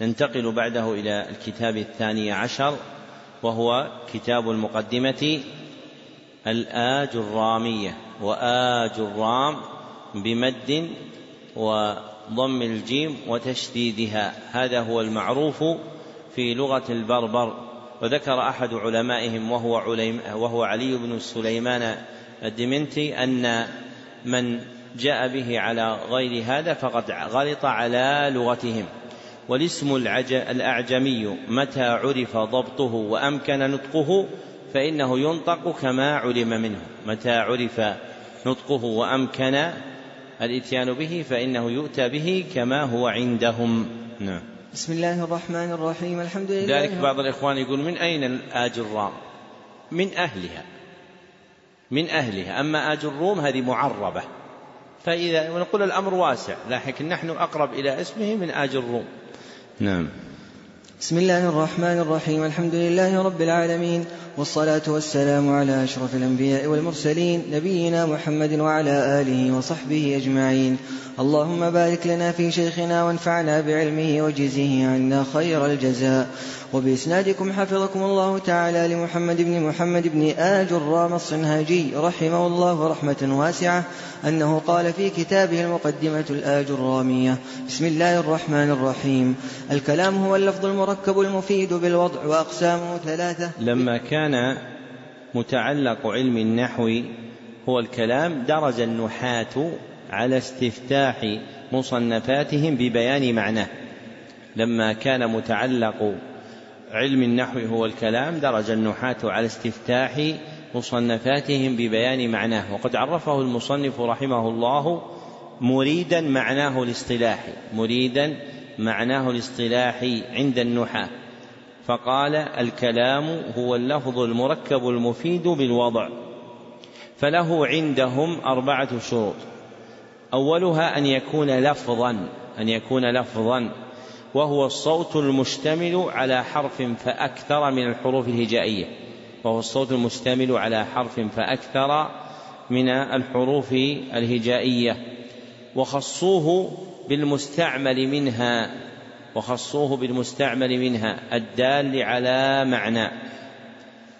ننتقل بعده إلى الكتاب الثاني عشر وهو كتاب المقدمة الآج الرامية وآج الرام بمد وضم الجيم وتشديدها. هذا هو المعروف في لغة البربر. وذكر أحد علمائهم وهو, عليم وهو علي بن سليمان الدمنتي أن من جاء به على غير هذا فقد غلط على لغتهم. والاسم الأعجمي متى عرف ضبطه وأمكن نطقه فإنه ينطق كما علم منه. متى عرف نطقه وأمكن الإتيان به فإنه يؤتى به كما هو عندهم. نعم. بسم الله الرحمن الرحيم. الحمد لله ذلك بعض الإخوان يقول من أين الآج الرام من أهلها. من أهلها. أما آج الروم هذه معربة. فإذا ونقول الأمر واسع لكن نحن أقرب إلى اسمه من آج الروم. نعم. بسم الله الرحمن الرحيم. الحمد لله رب العالمين والصلاة والسلام على أشرف الأنبياء والمرسلين نبينا محمد وعلى آله وصحبه أجمعين. اللهم بارك لنا في شيخنا وانفعنا بعلمه وجزه عنا خير الجزاء. وبإسنادكم حفظكم الله تعالى لمحمد بن محمد بن آج الرام الصنهاجي رحمه الله رحمة واسعة أنه قال في كتابه المقدمة الآج الرامية بسم الله الرحمن الرحيم. الكلام هو اللفظ المركب المفيد بالوضع وأقسامه ثلاثة. لما كان متعلق علم النحو هو الكلام درج النحاة على استفتاح مصنفاتهم ببيان معناه. لما كان متعلق علم النحو هو الكلام درج النحاة على استفتاح مصنفاتهم ببيان معناه. وقد عرفه المصنف رحمه الله مريدا معناه الاصطلاحي مريدا معناه الاصطلاحي عند النحاة فقال الكلام هو اللفظ المركب المفيد بالوضع فله عندهم أربعة شروط. أولها أن يكون لفظا أن يكون لفظا وهو الصوت المشتمل على حرف فأكثر من الحروف الهجائية وهو الصوت المشتمل على حرف فأكثر من الحروف الهجائية. وخصوه بالمستعمل منها وخصوه بالمستعمل منها الدال على معنى.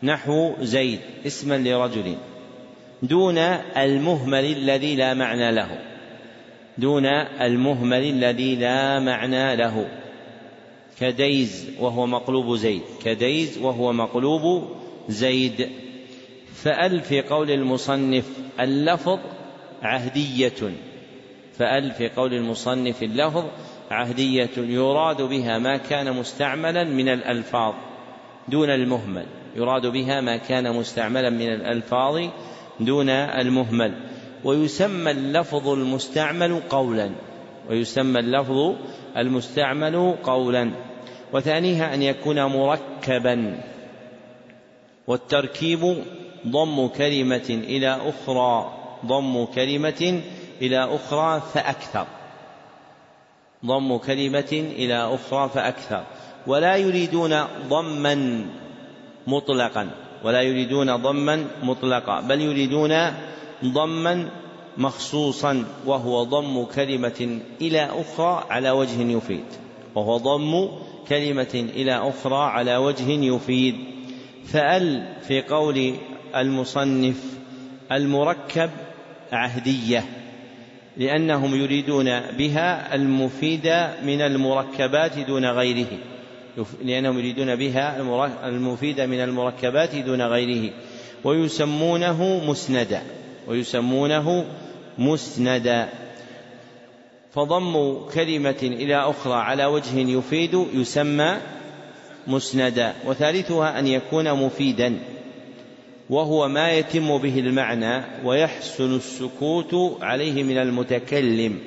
نحو زيد اسما لرجل دون المهمل الذي لا معنى له. دون المهمل الذي لا معنى له. كديز وهو مقلوب زيد. كديز وهو مقلوب زيد. فأل في قول المصنف اللفظ عهدية. فأل في قول المصنف اللفظ عهدية يراد بها ما كان مستعملا من الألفاظ دون المهمل. يراد بها ما كان مستعملا من الألفاظ دون المهمل. ويسمى اللفظ المستعمل قولا. ويسمى اللفظ المستعمل قولا. وثانيها أن يكون مركبا. والتركيب ضم كلمة إلى أخرى. ضم كلمة إلى أخرى فأكثر. ضم كلمة إلى أخرى فأكثر. ولا يريدون ضما مطلقا. ولا يريدون ضما مطلقا. بل يريدون ضما مخصوصا. وهو ضم كلمة إلى أخرى على وجه يفيد. وهو ضم كلمة إلى أخرى على وجه يفيد. فأل في قول المصنف المركب عهدية. لأنهم يريدون بها المفيد من المركبات دون غيره. لأنهم يريدون بها المفيد من المركبات دون غيره. ويسمونه مسندا. ويسمونه مسندا. فضم كلمة إلى أخرى على وجه يفيد يسمى مسندا. وثالثها أن يكون مفيدا. وهو ما يتم به المعنى ويحسن السكوت عليه من المتكلم.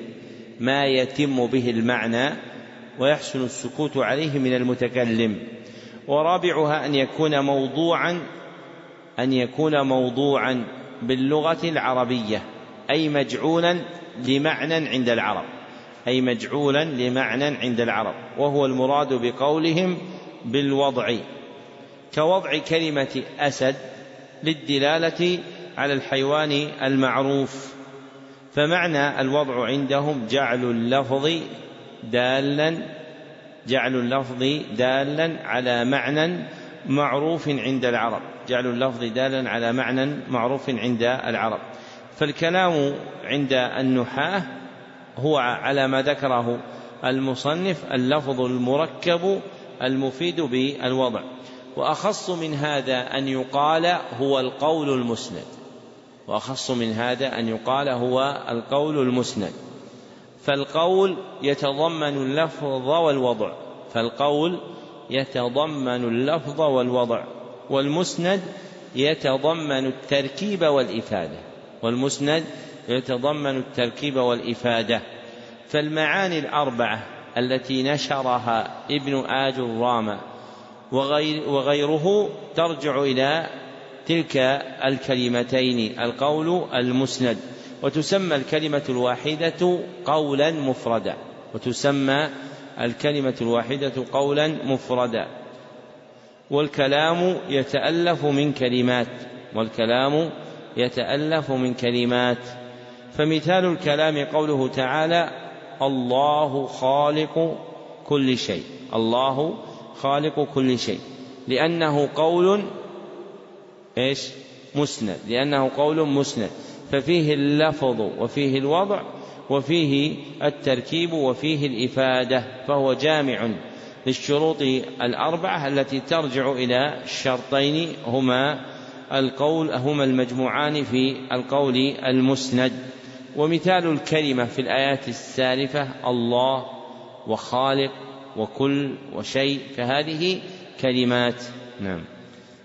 ما يتم به المعنى ويحسن السكوت عليه من المتكلم. ورابعها أن يكون موضوعا أن يكون موضوعا باللغة العربية أي مجعولا لمعنى عند العرب. أي مجعولا لمعنى عند العرب. وهو المراد بقولهم بالوضع. كوضع كلمة أسد للدلالة على الحيوان المعروف. فمعنى الوضع عندهم جعل اللفظ دالا جعل اللفظ دالا على معنى معروف عند العرب. جعل اللفظ دالا على معنى معروف عند العرب. فالكلام عند النحاة هو على ما ذكره المصنف اللفظ المركب المفيد بالوضع. وأخص من هذا أن يقال هو القول المسند. وأخص من هذا أن يقال هو القول المسند. فالقول يتضمن اللفظ والوضع. فالقول يتضمن اللفظ والوضع. والمسند يتضمن التركيب والإفادة. والمسند يتضمن التركيب والإفادة. فالمعاني الأربعة التي نشرها ابن آج الرامة وغير وغيره ترجع إلى تلك الكلمتين القول المسند. وتسمى الكلمة الواحدة قولا مفردا. وتسمى الكلمة الواحدة قولا مفردا. والكلام يتألف من كلمات. والكلام يتألف من كلمات. فمثال الكلام قوله تعالى الله خالق كل شيء الله خالق كل شيء. لأنه قول إيش؟ مسند. لأنه قول مسند. ففيه اللفظ وفيه الوضع وفيه التركيب وفيه الإفادة فهو جامع للشروط الأربعة التي ترجع إلى الشرطين هما القول هما المجموعان في القول المسند. ومثال الكلمة في الآيات السالفة الله وخالق وكل وشيء فهذه كلمات. نعم.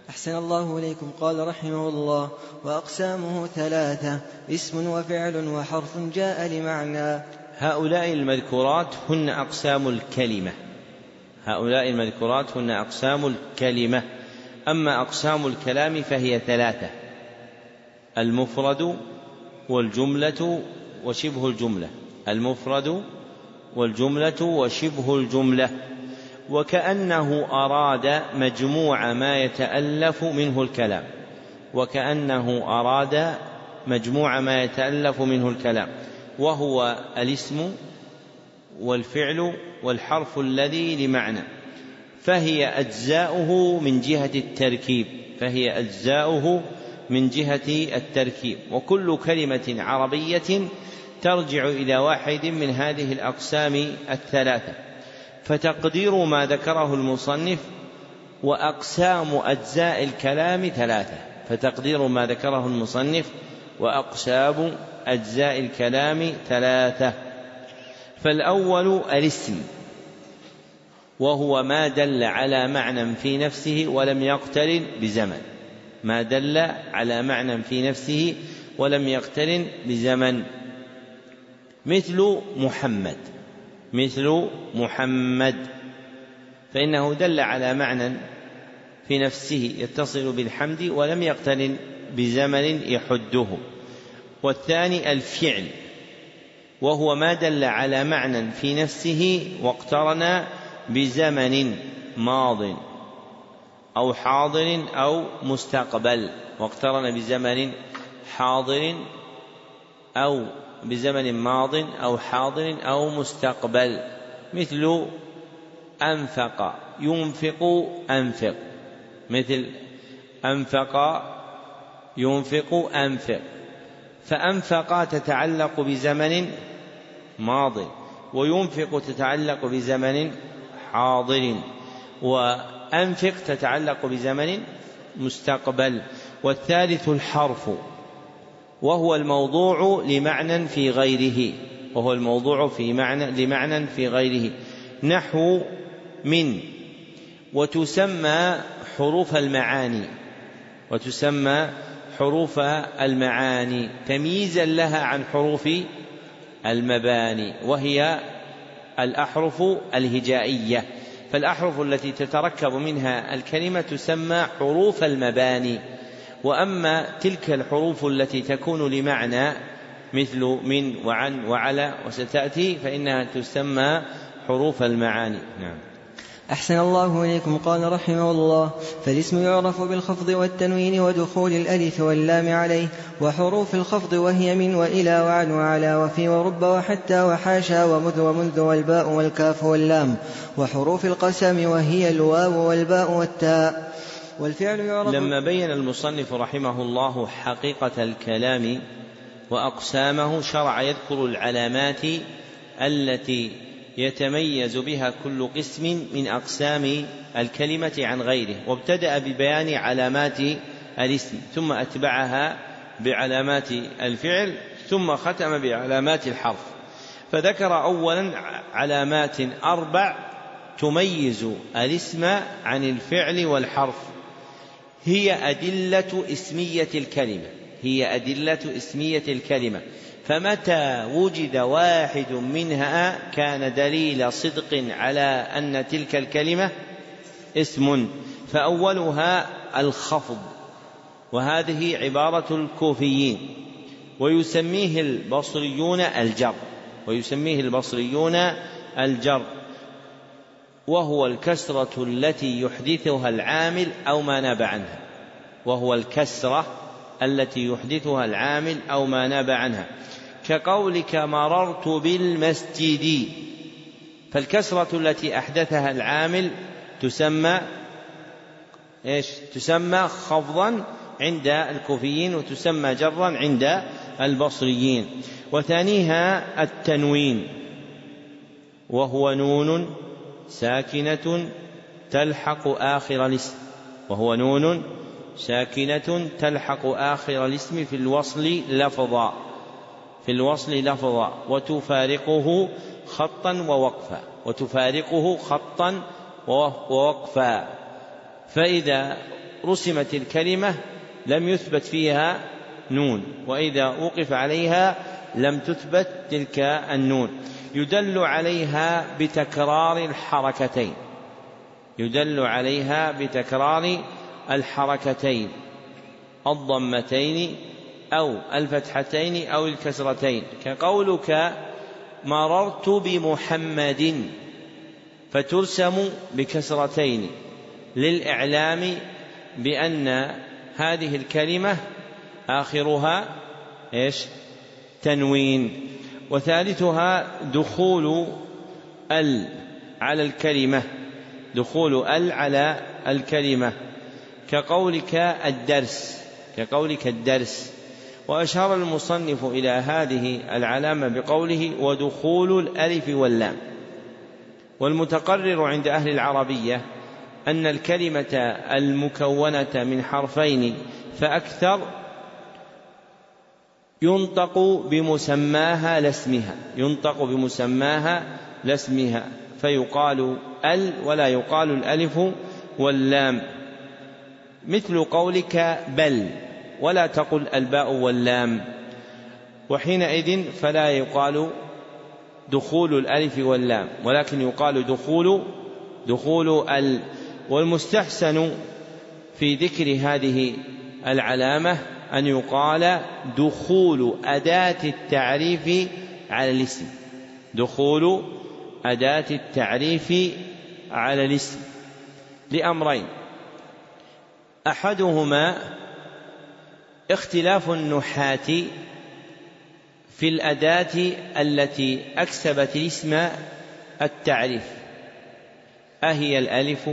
أحسن الله إليكم. قال رحمه الله وأقسامه ثلاثة اسم وفعل وحرف جاء لمعنى. هؤلاء المذكورات هن أقسام الكلمة. هؤلاء المذكورات هن أقسام الكلمة. أما أقسام الكلام فهي ثلاثة المفرد والجملة وشبه الجملة. المفرد والجملة وشبه الجملة. وكأنه أراد مجموع ما يتألف منه الكلام. وكأنه أراد مجموع ما يتألف منه الكلام. وهو الاسم والفعل والحرف الذي لمعنى. فهي أجزاؤه من جهة التركيب. فهي أجزاؤه من جهة التركيب. وكل كلمة عربية ترجع إلى واحد من هذه الأقسام الثلاثة. فتقدير ما ذكره المصنف وأقسام أجزاء الكلام ثلاثة. فتقدير ما ذكره المصنف وأقسام أجزاء الكلام ثلاثة. فالأول الاسم وهو ما دل على معنى في نفسه ولم يقترن بزمن. ما دل على معنى في نفسه ولم يقترن بزمن. مثل محمد. مثل محمد. فإنه دل على معنى في نفسه يتصل بالحمد ولم يقترن بزمن يحده. والثاني الفعل وهو ما دل على معنى في نفسه واقترن بزمن ماض أو حاضر أو مستقبل. واقترن بزمن حاضر أو بزمن ماض أو حاضر أو مستقبل مثل أنفق ينفق أنفق. مثل أنفق ينفق أنفق. فأنفق تتعلق بزمن ماض وينفق تتعلق بزمن حاضر وأنفق تتعلق بزمن مستقبل. والثالث الحرف. وهو الموضوع لمعنى في غيره. وهو الموضوع في معنى لمعنى في غيره. نحو من وتسمى حروف المعاني. وتسمى حروف المعاني. تمييزا لها عن حروف المباني وهي الأحرف الهجائية. فالأحرف التي تتركب منها الكلمة تسمى حروف المباني. وأما تلك الحروف التي تكون لمعنى مثل من وعن وعلى وستأتي فإنها تسمى حروف المعاني. نعم. أحسن الله إليكم. قال رحمه الله فالاسم يعرف بالخفض والتنوين ودخول الألف واللام عليه وحروف الخفض وهي من وإلى وعن وعلى وفي ورب وحتى وحاشا ومذ ومنذ والباء والكاف واللام وحروف القسم وهي الواو والباء والتاء. والفعل يعرف. لما بين المصنف رحمه الله حقيقة الكلام وأقسامه شرع يذكر العلامات التي يتميز بها كل قسم من أقسام الكلمة عن غيره وابتدأ ببيان علامات الاسم ثم أتبعها بعلامات الفعل ثم ختم بعلامات الحرف. فذكر أولا علامات أربع تميز الاسم عن الفعل والحرف. هي أدلة اسمية الكلمة. هي أدلة اسمية الكلمة. فمتى وجد واحد منها كان دليل صدق على أن تلك الكلمة اسم؟ فأولها الخفض. وهذه عبارة الكوفيين. ويسميه البصريون الجر. ويسميه البصريون الجر. وهو الكسرة التي يحدثها العامل أو ما ناب عنها. وهو الكسرة التي يحدثها العامل أو ما ناب عنها. كقولك مررت بالمسجد. فالكسرة التي أحدثها العامل تسمى إيش؟ تسمى خفضا عند الكوفيين وتسمى جرا عند البصريين. وثانيها التنوين. وهو نون ساكنة تلحق آخر الاسم وهو نون ساكنة تلحق آخر الاسم في الوصل لفظا في الوصل لفظا وتفارقه خطا ووقفا وتفارقه خطا ووقفا. فإذا رسمت الكلمة لم يثبت فيها نون وإذا وقف عليها لم تثبت تلك النون. يدل عليها بتكرار الحركتين. يدل عليها بتكرار الحركتين. الضمتين أو الفتحتين أو الكسرتين. كقولك مررت بمحمد فترسم بكسرتين. للإعلام بأن هذه الكلمة آخرها إيش؟ تنوين. وثالثها دخول ال على الكلمة دخول ال على الكلمة كقولك الدرس كقولك الدرس. وأشار المصنف إلى هذه العلامة بقوله ودخول الألف واللام. والمتقرر عند أهل العربية أن الكلمة المكونة من حرفين فأكثر ينطق بمسماها لاسمها ينطق بمسماها لاسمها فيقال ال ولا يقال الألف واللام. مثل قولك بل ولا تقل الباء واللام. وحينئذ فلا يقال دخول الألف واللام ولكن يقال دخول دخول ال. والمستحسن في ذكر هذه العلامة أن يقال دخول أداة التعريف على الاسم. دخول أداة التعريف على الاسم. لأمرين. أحدهما اختلاف النحاة في الأداة التي أكسبت الاسم التعريف. أهي الألف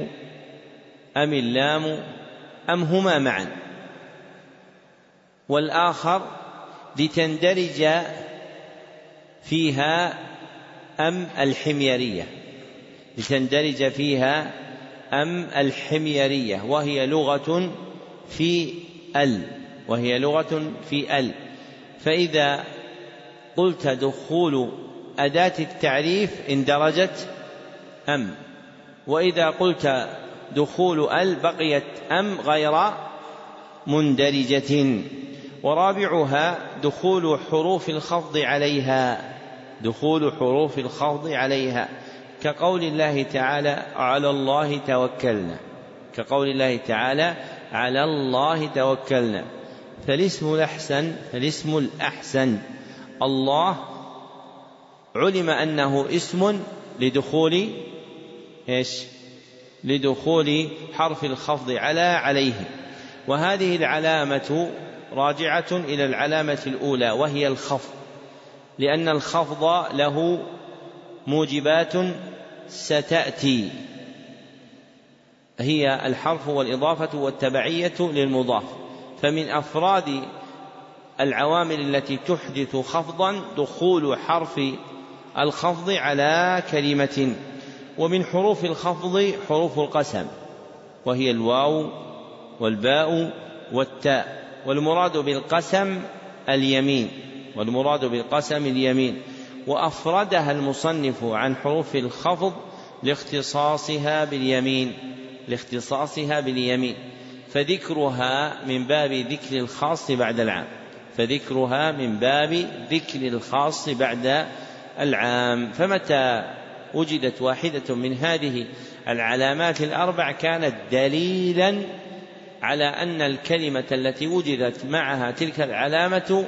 أم اللام أم هما معا؟ والآخر لتندرج فيها أم الحميرية. لتندرج فيها أم الحميرية. وهي لغة في ال. وهي لغة في ال. فإذا قلت دخول أداة التعريف اندرجت أم. وإذا قلت دخول ال بقيت أم غير مندرجة. ورابعها دخول حروف الخفض عليها. دخول حروف الخفض عليها. كقول الله تعالى على الله توكلنا. كقول الله تعالى على الله توكلنا. فالاسم الأحسن فالاسم الأحسن. الله علم أنه اسم لدخول إيش؟ لدخول حرف الخفض على عليه. وهذه العلامة راجعة إلى العلامة الأولى وهي الخفض. لأن الخفض له موجبات ستأتي. هي الحرف والإضافة والتبعية للمضاف. فمن أفراد العوامل التي تحدث خفضا دخول حرف الخفض على كلمة. ومن حروف الخفض حروف القسم وهي الواو والباء والتاء. والمراد بالقسم اليمين والمراد بالقسم اليمين. وأفردها المصنف عن حروف الخفض لاختصاصها باليمين لاختصاصها باليمين. فذكرها من باب ذكر الخاص بعد العام. فذكرها من باب ذكر الخاص بعد العام. فمتى وجدت واحدة من هذه العلامات الأربع كانت دليلا على أن الكلمة التي وجدت معها تلك العلامة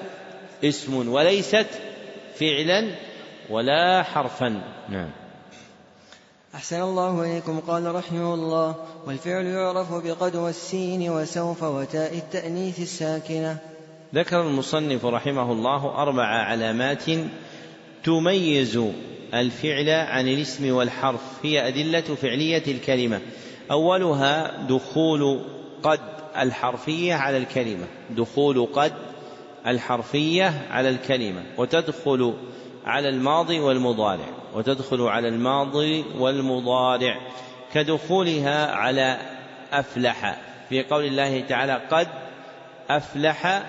اسم وليست فعلا ولا حرفا. نعم. أحسن الله إليكم. قال رحمه الله والفعل يعرف بقد والسين وسوف وتاء التأنيث الساكنة. ذكر المصنف رحمه الله أربع علامات تميز الفعل عن الاسم والحرف. هي أدلة فعلية الكلمة. أولها دخول قد الحرفية على الكلمة. دخول قد الحرفية على الكلمة. وتدخل على الماضي والمضارع. وتدخل على الماضي والمضارع. كدخولها على أفلح. في قول الله تعالى قد أفلح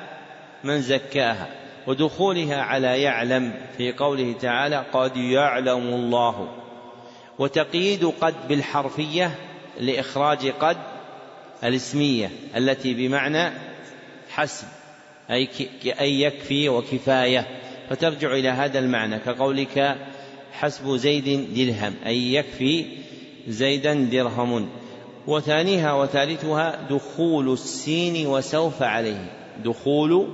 من زكاها. ودخولها على يعلم. في قوله تعالى قد يعلم الله. وتقييد قد بالحرفية لإخراج قد الاسمية التي بمعنى حسب أي أي يكفي وكفاية. فترجع إلى هذا المعنى كقولك حسب زيد درهم أي يكفي زيدا درهم. وثانيها وثالثها دخول السين وسوف عليه دخول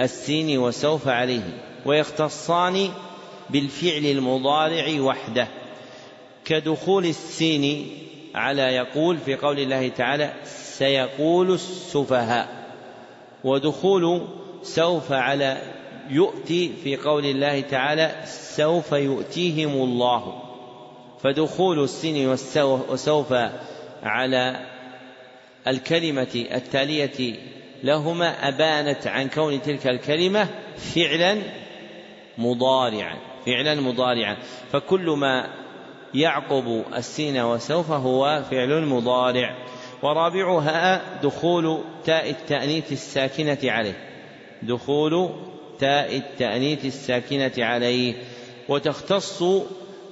السين وسوف عليه. ويختصان بالفعل المضارع وحده. كدخول السين على يقول في قول الله تعالى سيقول السفهاء ودخول سوف على يؤتي في قول الله تعالى سوف يؤتيهم الله فدخول السن وسوف على الكلمة التالية لهما أبانت عن كون تلك الكلمة فعلا مضارعا فعلا مضارعا فكل ما يعقب السين وسوف هو فعل مضارع. ورابعها دخول تاء التأنيث الساكنة عليه. دخول تاء التأنيث الساكنة عليه. وتختص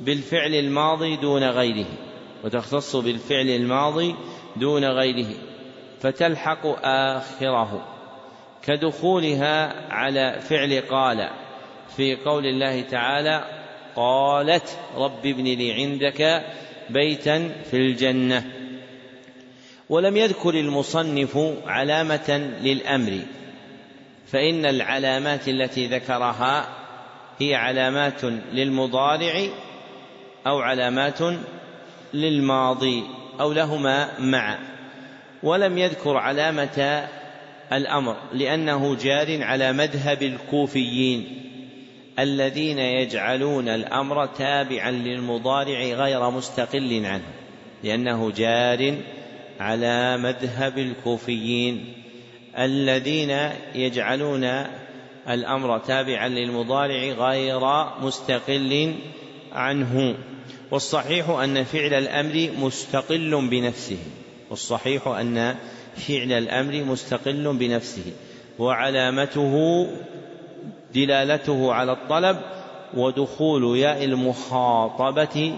بالفعل الماضي دون غيره. وتختص بالفعل الماضي دون غيره. فتلحق آخره. كدخولها على فعل قال. في قول الله تعالى قالت رب ابن لي عندك بيتا في الجنة. ولم يذكر المصنف علامة للأمر فإن العلامات التي ذكرها هي علامات للمضارع أو علامات للماضي أو لهما معا ولم يذكر علامة الأمر لأنه جار على مذهب الكوفيين الذين يجعلون الأمر تابعا للمضارع غير مستقل عنه لأنه جار على مذهب الكوفيين الذين يجعلون الأمر تابعا للمضارع غير مستقل عنه. والصحيح أن فعل الأمر مستقل بنفسه. والصحيح أن فعل الأمر مستقل بنفسه. وعلامته دلالته على الطلب ودخول ياء المخاطبة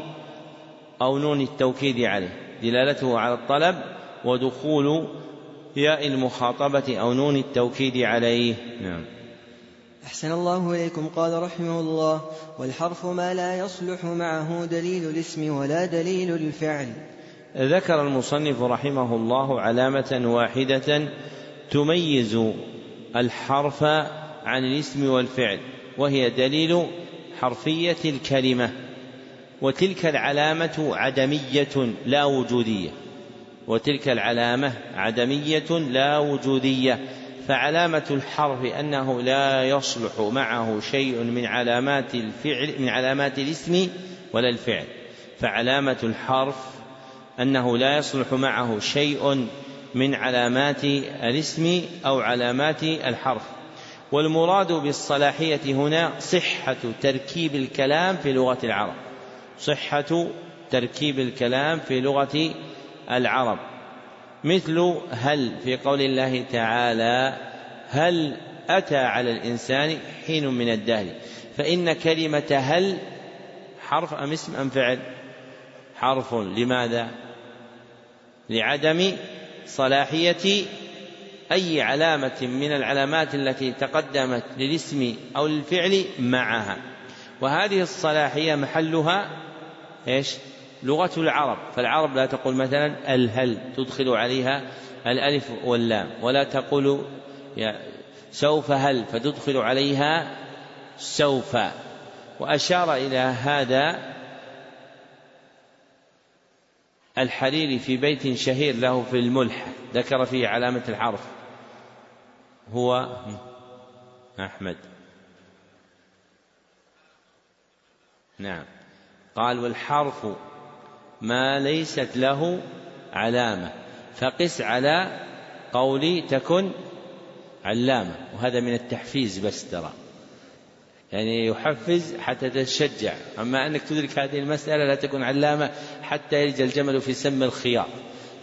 أو نون التوكيد عليه. دلالته على الطلب ودخول ياء المخاطبة أو نون التوكيد عليه. نعم. أحسن الله إليكم. قال رحمه الله والحرف ما لا يصلح معه دليل الاسم ولا دليل الفعل. ذكر المصنف رحمه الله علامة واحدة تميز الحرف عن الاسم والفعل وهي دليل حرفية الكلمة. وتلك العلامة عدمية لا وجودية. وتلك العلامة عدمية لا وجودية. فعلامة الحرف أنه لا يصلح معه شيء من علامات الفعل من علامات الاسم ولا الفعل. فعلامة الحرف أنه لا يصلح معه شيء من علامات الاسم أو علامات الحرف. والمراد بالصلاحية هنا صحة تركيب الكلام في لغة العرب. صحة تركيب الكلام في لغة العرب. مثل هل في قول الله تعالى هل أتى على الإنسان حين من الدهر؟ فإن كلمة هل حرف أم اسم أم فعل؟ حرف لماذا؟ لعدم صلاحية أي علامة من العلامات التي تقدمت للاسم أو للفعل معها. وهذه الصلاحية محلها إيش؟ لغة العرب. فالعرب لا تقول مثلا الهل تدخل عليها الألف واللام ولا تقول سوف هل فتدخل عليها سوف. وأشار إلى هذا الحريري في بيت شهير له في الملح ذكر فيه علامة الحرف. هو أحمد. نعم. قال والحرف ما ليست له علامة فقس على قولي تكن علامة وهذا من التحفيز بس ترى. يعني يحفز حتى تتشجع أما أنك تدرك هذه المسألة لا تكون علامة حتى يلج الجمل في سم الخياط.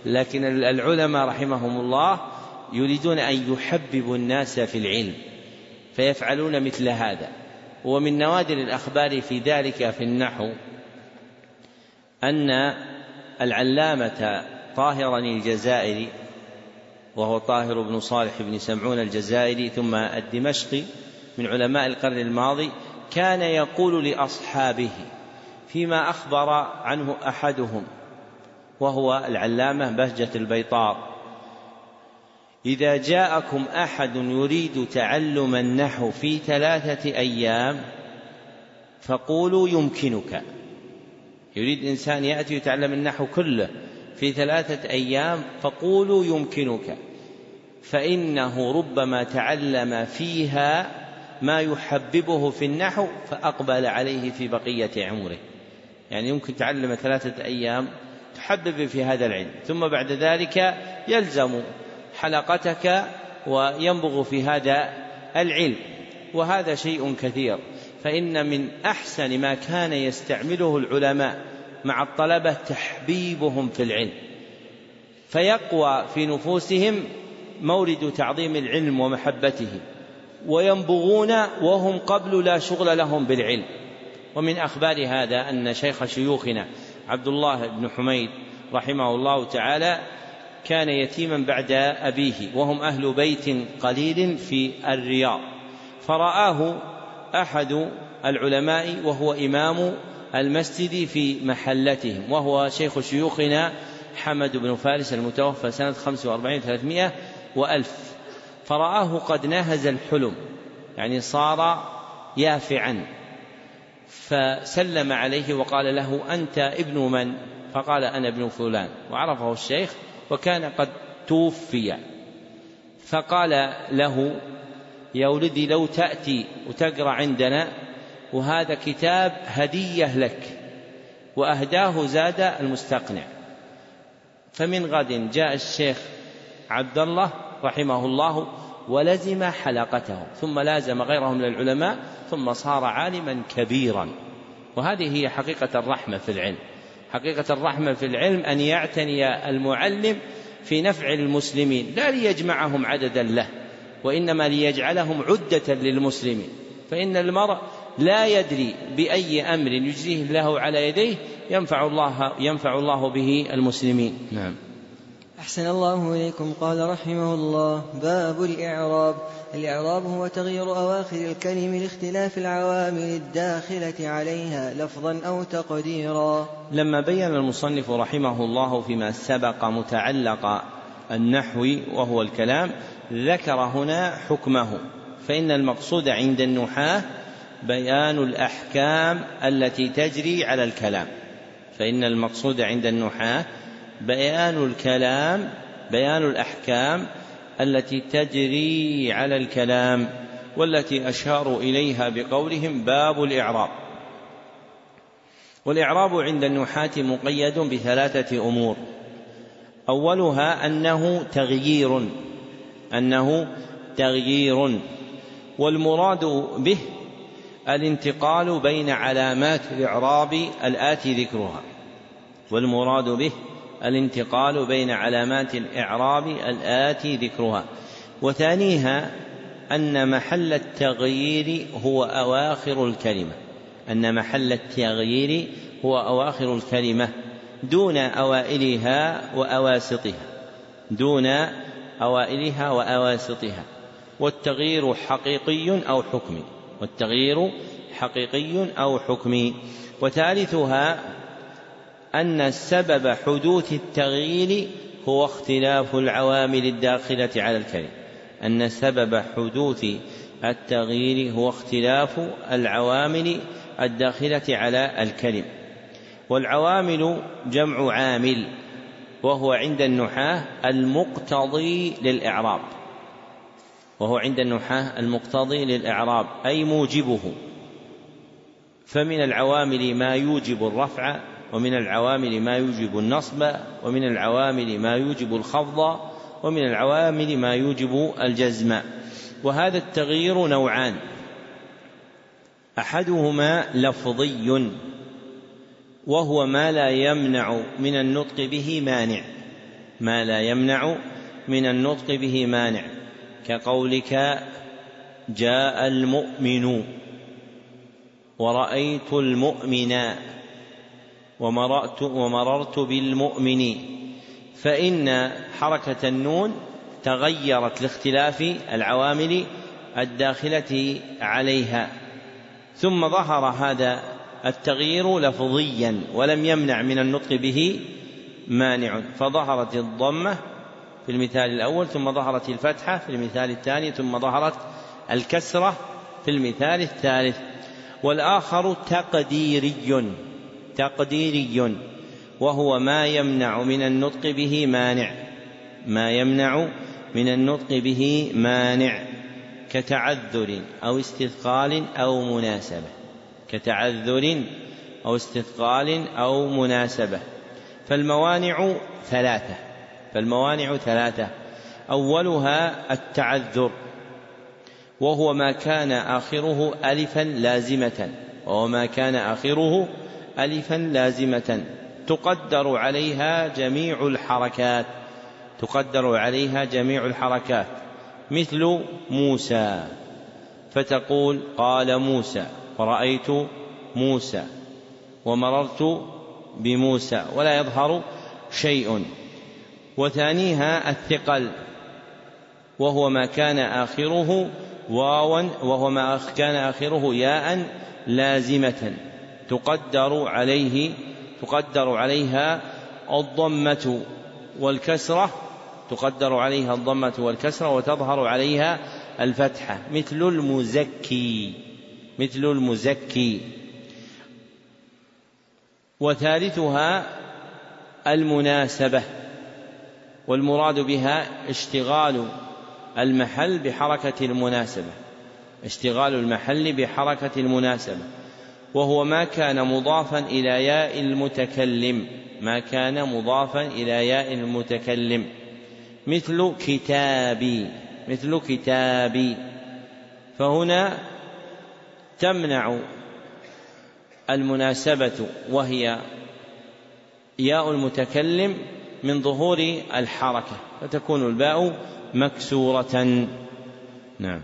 لكن العلماء رحمهم الله يريدون أن يحببوا الناس في العلم فيفعلون مثل هذا. ومن نوادر الأخبار في ذلك في النحو أن العلامة طاهرا الجزائري وهو طاهر بن صالح بن سمعون الجزائري ثم الدمشقي من علماء القرن الماضي كان يقول لأصحابه فيما أخبر عنه أحدهم وهو العلامة بهجة البيطار إذا جاءكم أحد يريد تعلم النحو في ثلاثة أيام فقولوا يمكنك يريد إنسان يأتي يتعلم النحو كله في ثلاثة أيام فقولوا يمكنك. فإنه ربما تعلم فيها ما يحببه في النحو فأقبل عليه في بقية عمره. يعني يمكن تعلم ثلاثة أيام تحبب في هذا العلم ثم بعد ذلك يلزم حلقتك وينبغ في هذا العلم. وهذا شيء كثير. فإن من أحسن ما كان يستعمله العلماء مع الطلبة تحبيبهم في العلم. فيقوى في نفوسهم مورد تعظيم العلم ومحبته وينبغون وهم قبل لا شغل لهم بالعلم. ومن أخبار هذا أن شيخ شيوخنا عبد الله بن حميد رحمه الله تعالى كان يتيما بعد أبيه وهم أهل بيت قليل في الرياض. فرآه أحد العلماء وهو إمام المسجد في محلتهم وهو شيخ شيوخنا حمد بن فارس المتوفى سنة 45 300 وألف. فرآه قد نهز الحلم يعني صار يافعا. فسلم عليه وقال له أنت ابن من؟ فقال أنا ابن فلان. وعرفه الشيخ وكان قد توفي. فقال له يا ولدي لو تأتي وتقرأ عندنا وهذا كتاب هدية لك وأهداه زاد المستقنع. فمن غد جاء الشيخ عبد الله رحمه الله ولزم حلقته ثم لازم غيره من العلماء ثم صار عالما كبيرا. وهذه هي حقيقة الرحمة في العلم. حقيقة الرحمة في العلم أن يعتني المعلم في نفع المسلمين لا ليجمعهم عددا له. وإنما ليجعلهم عدة للمسلمين. فإن المرء لا يدري بأي أمر يجريه الله على يديه ينفع الله ينفع الله به المسلمين. نعم. أحسن الله إليكم. قال رحمه الله باب الإعراب. الإعراب هو تغيير أواخر الكلم لاختلاف العوامل الداخلة عليها لفظا أو تقديرا. لما بين المصنف رحمه الله فيما سبق متعلق النحو وهو الكلام ذكر هنا حكمه. فإن المقصود عند النحاة بيان الأحكام التي تجري على الكلام. فإن المقصود عند النحاة بيان الكلام بيان الأحكام التي تجري على الكلام والتي أشاروا إليها بقولهم باب الإعراب. والإعراب عند النحاة مقيد بثلاثة أمور. أولها أنه تغيير أنه تغيير. والمراد به الانتقال بين علامات الإعراب الآتي ذكرها. والمراد به الانتقال بين علامات الإعراب الآتي ذكرها. وثانيها أن محل التغيير هو أواخر الكلمة. أن محل التغيير هو أواخر الكلمة. دون أوائلها وأواسطها. دون أوائلها وأواسطها. والتغيير حقيقي أو حكمي. والتغيير حقيقي أو حكمي. وثالثها أن سبب حدوث التغيير هو اختلاف العوامل الداخلة على الكلمة أن سبب حدوث التغيير هو اختلاف العوامل الداخلة على الكلم. والعوامل جمع عامل وهو عند النحاة المقتضي للإعراب. وهو عند النحاة المقتضي للإعراب أي موجبه. فمن العوامل ما يوجب الرفع ومن العوامل ما يوجب النصب ومن العوامل ما يوجب الخفض ومن العوامل ما يوجب الجزم. وهذا التغيير نوعان. أحدهما لفظي. وهو ما لا يمنع من النطق به مانع. ما لا يمنع من النطق به مانع. كقولك جاء المؤمن. ورأيت المؤمن. ومرأت ومررت بالمؤمن. فإن حركة النون تغيرت لاختلاف العوامل الداخلة عليها. ثم ظهر هذا التغيير لفظيا ولم يمنع من النطق به مانع فظهرت الضمة في المثال الأول ثم ظهرت الفتحة في المثال الثاني ثم ظهرت الكسرة في المثال الثالث. والآخر تقديري تقديري وهو ما يمنع من النطق به مانع. ما يمنع من النطق به مانع كتعذر أو استثقال أو مناسبة. كتعذر أو استثقال أو مناسبة. فالموانع ثلاثة. فالموانع ثلاثة. أولها التعذر وهو ما كان آخره ألفا لازمة وهو ما كان آخره ألفا لازمة. تقدر عليها جميع الحركات. تقدر عليها جميع الحركات. مثل موسى فتقول قال موسى ورأيت موسى ومررت بموسى ولا يظهر شيء. وثانيها الثقل وهو ما كان آخره واوا وهو ما كان آخره ياء لازمة. تقدر عليه تقدر عليها الضمة والكسرة تقدر عليها الضمة والكسرة وتظهر عليها الفتحة. مثل المزكي. مثل المزكي. وثالثها المناسبة والمراد بها اشتغال المحل بحركة المناسبة اشتغال المحل بحركة المناسبة. وهو ما كان مضافا إلى ياء المتكلم ما كان مضافا إلى ياء المتكلم. مثل كتابي مثل كتابي. فهنا تمنع المناسبة وهي ياء المتكلم من ظهور الحركة فتكون الباء مكسورة. نعم.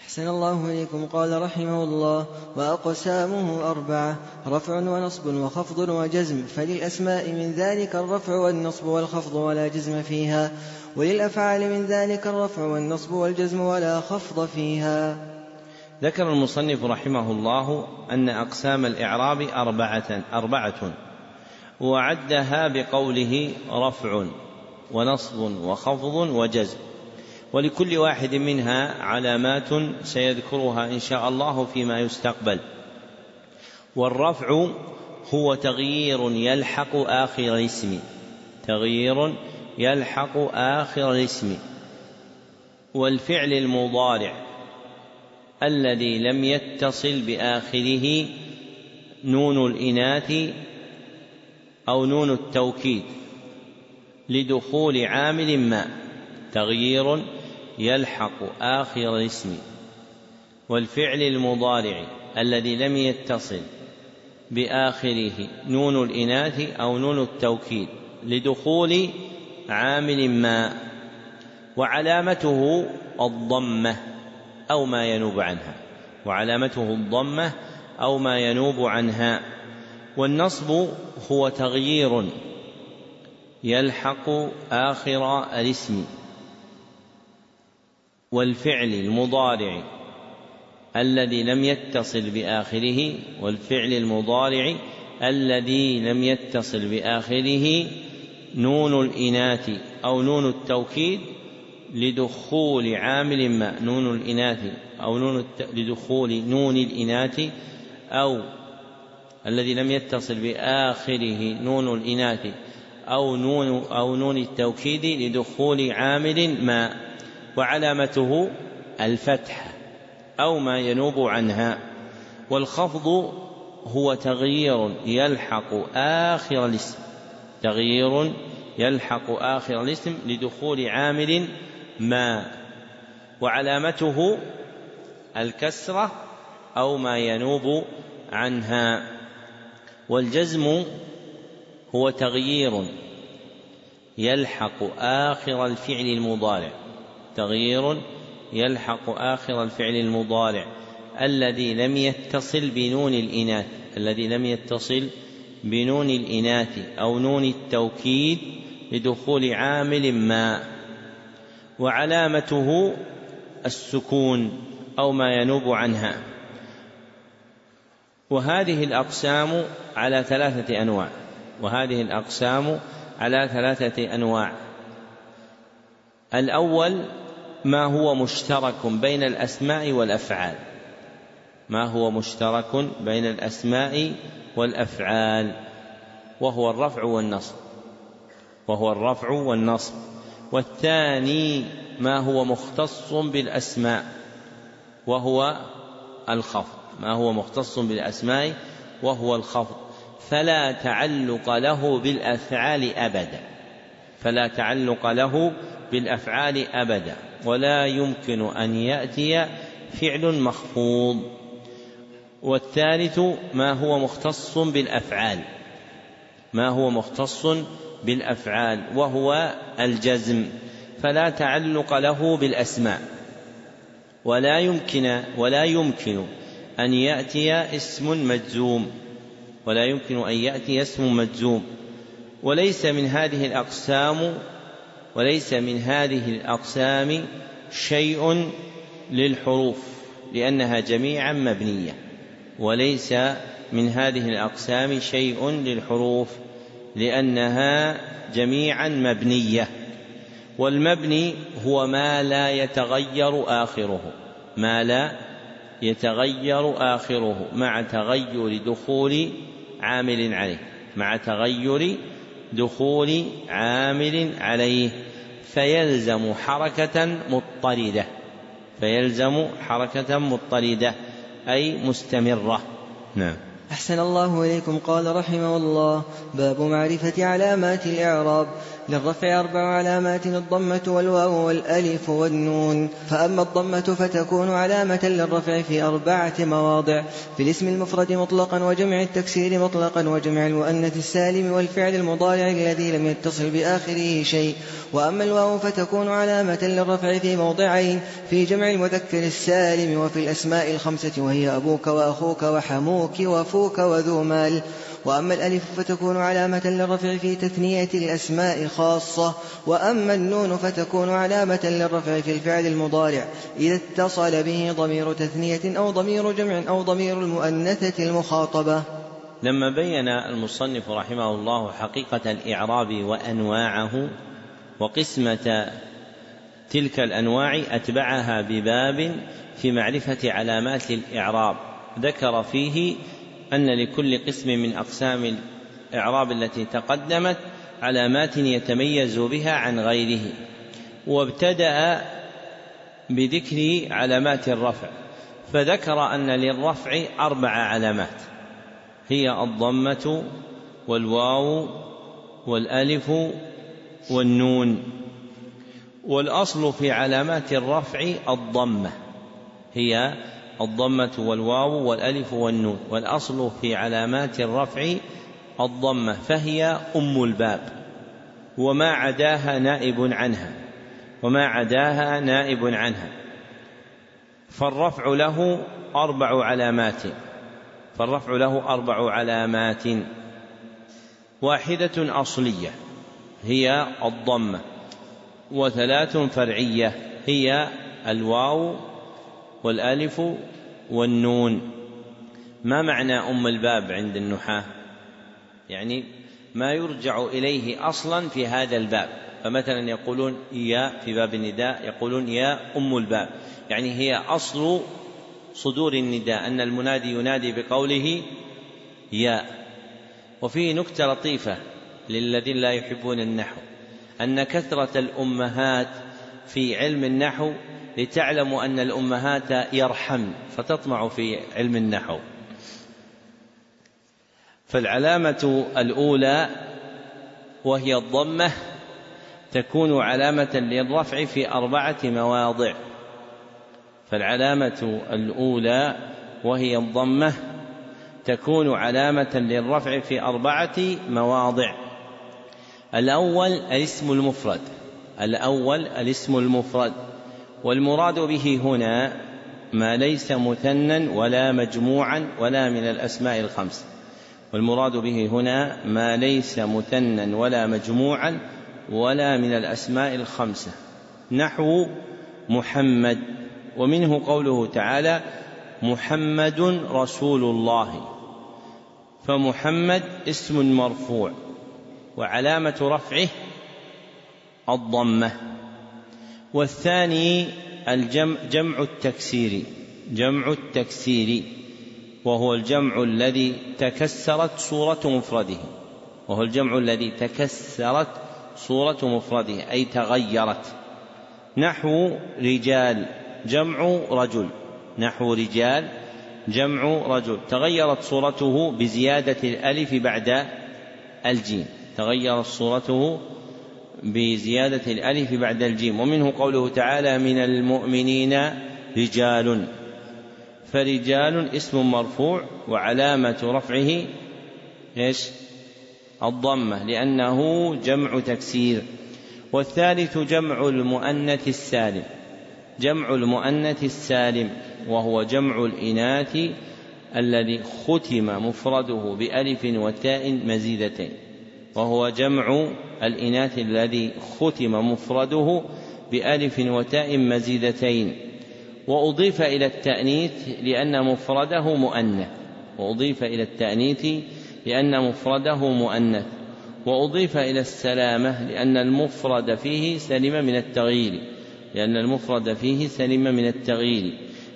أحسن الله إليكم. قال رحمه الله وأقسامه أربعة رفع ونصب وخفض وجزم. فللأسماء من ذلك الرفع والنصب والخفض ولا جزم فيها وللأفعال من ذلك الرفع والنصب والجزم ولا خفض فيها. ذكر المصنف رحمه الله أن أقسام الإعراب أربعة أربعة وعدها بقوله رفع ونصب وخفض وجزم ولكل واحد منها علامات سيذكرها إن شاء الله فيما يستقبل. والرفع هو تغيير يلحق آخر الاسم تغيير يلحق آخر الاسم والفعل المضارع الذي لم يتصل باخره نون الإناث أو نون التوكيد لدخول عامل ما تغيير يلحق آخر الاسم والفعل المضارع الذي لم يتصل بآخره نون الإناث أو نون التوكيد لدخول عامل ما وعلامته الضمة أو ما ينوب عنها وعلامته الضمة أو ما ينوب عنها. والنصب هو تغيير يلحق آخر الاسم والفعل المضارع الذي لم يتصل بآخره والفعل المضارع الذي لم يتصل بآخره نون الإناث أو نون التوكيد لدخول عامل ما نون الإناث أو نون الت... لدخول نون الإناث أو الذي لم يتصل بآخره نون الإناث أو نون أو نون التوكيد لدخول عامل ما وعلامته الفتح أو ما ينوب عنها. والخفض هو تغيير يلحق آخر الاسم تغيير يلحق آخر الاسم لدخول عامل ما وعلامته الكسرة أو ما ينوب عنها. والجزم هو تغيير يلحق آخر الفعل المضارع. تغيير يلحق آخر الفعل المضارع. الذي لم يتصل بنون الإناث. الذي لم يتصل بنون الإناث أو نون التوكيد لدخول عامل ما. وعلامته السكون أو ما ينوب عنها. وهذه الأقسام على ثلاثة أنواع. وهذه الأقسام على ثلاثة أنواع. الأول ما هو مشترك بين الأسماء والأفعال. ما هو مشترك بين الأسماء والأفعال. وهو الرفع والنصب. وهو الرفع والنصب. والثاني ما هو مختص بالأسماء وهو الخفض. ما هو مختص بالأسماء وهو الخفض. فلا تعلق له بالأفعال أبدا. فلا تعلق له بالأفعال أبدا. ولا يمكن أن يأتي فعل مخفوض. والثالث ما هو مختص بالأفعال. ما هو مختص بالأفعال وهو الجزم فلا تعلق له بالأسماء. ولا يمكن ولا يمكن أن يأتي اسم مجزوم ولا يمكن أن يأتي اسم مجزوم. وليس من هذه الأقسام وليس من هذه الأقسام شيء للحروف لأنها جميعا مبنية. وليس من هذه الأقسام شيء للحروف. لأنها جميعا مبنية والمبني هو ما لا يتغير آخره ما لا يتغير آخره مع تغير دخول عامل عليه مع تغير دخول عامل عليه فيلزم حركة مضطردة فيلزم حركة مضطردة أي مستمرة. نعم. أحسن الله إليكم. قال رحمه الله باب معرفة علامات الإعراب. للرفع أربع علامات الضمة والواو والألف والنون. فأما الضمة فتكون علامة للرفع في أربعة مواضع. في الاسم المفرد مطلقا وجمع التكسير مطلقا وجمع المؤنث السالم والفعل المضارع الذي لم يتصل بآخره شيء. وأما الواو فتكون علامة للرفع في موضعين في جمع المذكر السالم وفي الأسماء الخمسة وهي أبوك وأخوك وحموك وفوك وذو مال. وأما الألف فتكون علامة للرفع في تثنية الأسماء خاصة وأما النون فتكون علامة للرفع في الفعل المضارع إذا اتصل به ضمير تثنية أو ضمير جمع أو ضمير المؤنثة المخاطبة. لما بين المصنف رحمه الله حقيقة الإعراب وأنواعه وقسمة تلك الأنواع أتبعها بباب في معرفة علامات الإعراب. ذكر فيه أن لكل قسم من أقسام الإعراب التي تقدمت علامات يتميز بها عن غيره وابتدأ بذكر علامات الرفع فذكر أن للرفع أربع علامات هي الضمة والواو والألف والنون. والأصل في علامات الرفع الضمة هي الضمة والواو والألف والنون والأصل في علامات الرفع الضمة فهي أم الباب. وما عداها نائب عنها وما عداها نائب عنها. فالرفع له أربع علامات فالرفع له أربع علامات. واحدة أصلية هي الضمة وثلاث فرعية هي الواو والألف والنون. ما معنى أم الباب عند النحاة؟ يعني ما يرجع إليه أصلا في هذا الباب. فمثلا يقولون يا في باب النداء يقولون يا أم الباب. يعني هي أصل صدور النداء أن المنادي ينادي بقوله يا. وفيه نكتة لطيفة للذين لا يحبون النحو أن كثرة الأمهات في علم النحو لتعلموا أن الأمهات يرحمن فتطمع في علم النحو. فالعلامة الأولى وهي الضمة تكون علامة للرفع في أربعة مواضع. فالعلامة الأولى وهي الضمة تكون علامة للرفع في أربعة مواضع. الأول الاسم المفرد. الأول الاسم المفرد. والمراد به هنا ما ليس مثنى ولا مجموعا ولا من الأسماء الخمس. والمراد به هنا ما ليس مثنى ولا مجموعا ولا من الأسماء الخمسة. نحو محمد. ومنه قوله تعالى محمد رسول الله. فمحمد اسم مرفوع. وعلامة رفعه الضمة. والثاني الجمع جمع التكسير جمع التكسير وهو الجمع الذي تكسرت صورة مفرده وهو الجمع الذي تكسرت صورة مفرده أي تغيرت. نحو رجال جمع رجل. نحو رجال جمع رجل. تغيرت صورته بزيادة الألف بعد الجيم. تغيرت صورته بزيادة الألف بعد الجيم ومنه قوله تعالى من المؤمنين رجال. فرجال اسم مرفوع وعلامة رفعه إيش؟ الضمة لأنه جمع تكسير. والثالث جمع المؤنث السالم جمع المؤنث السالم وهو جمع الإناث الذي ختم مفرده بألف وتاء مزيدتين. وهو جمع الإناث الذي ختم مفرده بألف وتاء مزيدتين. وأضيف إلى التأنيث لأن مفرده مؤنث. وأضيف إلى التأنيث لأن مفرده مؤنث. وأضيف إلى السلامة لأن المفرد فيه سلم من التغيير. لأن المفرد فيه سلم من التغيير.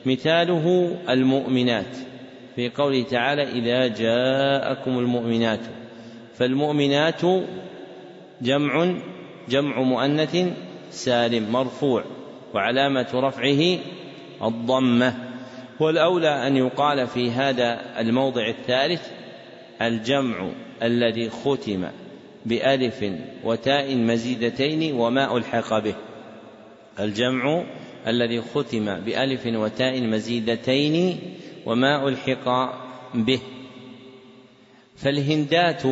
مثاله المؤمنات. في قوله تعالى إذا جاءكم المؤمنات. فالمؤمنات جمع جمع مؤنث سالم مرفوع وعلامة رفعه الضمة. والأولى أن يقال في هذا الموضع الثالث الجمع الذي ختم بألف وتاء مزيدتين وما ألحق به. الجمع الذي ختم بألف وتاء مزيدتين وما ألحق به. فالهندات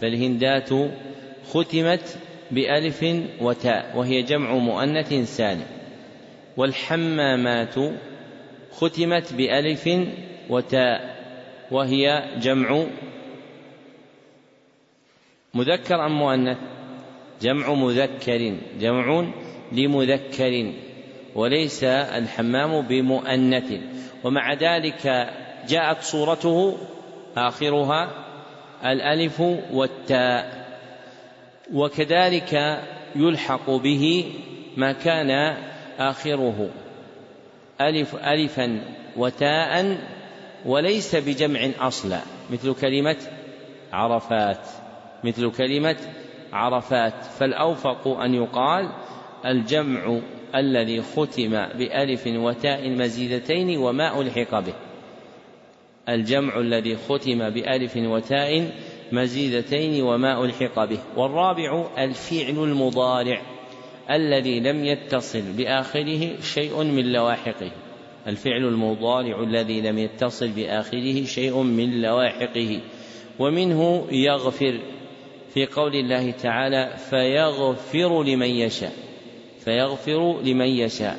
فالهندات ختمت بألف وتاء وهي جمع مؤنث سالم. والحمامات ختمت بألف وتاء وهي جمع مذكر أم مؤنث؟ جمع مذكر جمع لمذكر وليس الحمام بمؤنث. ومع ذلك جاءت صورته آخرها الألف والتاء. وكذلك يلحق به ما كان آخره. ألف ألفا وتاء وليس بجمع أصلا. مثل كلمة عرفات. مثل كلمة عرفات. فالأوفق أن يقال الجمع الذي ختم بألف وتاء مزيدتين وما ألحق به. الجمع الذي ختم بألف وتاء مزيدتين وما ألحق به. والرابع الفعل المضارع الذي لم يتصل بآخره شيء من لواحقه. الفعل المضارع الذي لم يتصل بآخره شيء من لواحقه. ومنه يغفر في قول الله تعالى فيغفر لمن يشاء فيغفر لمن يشاء.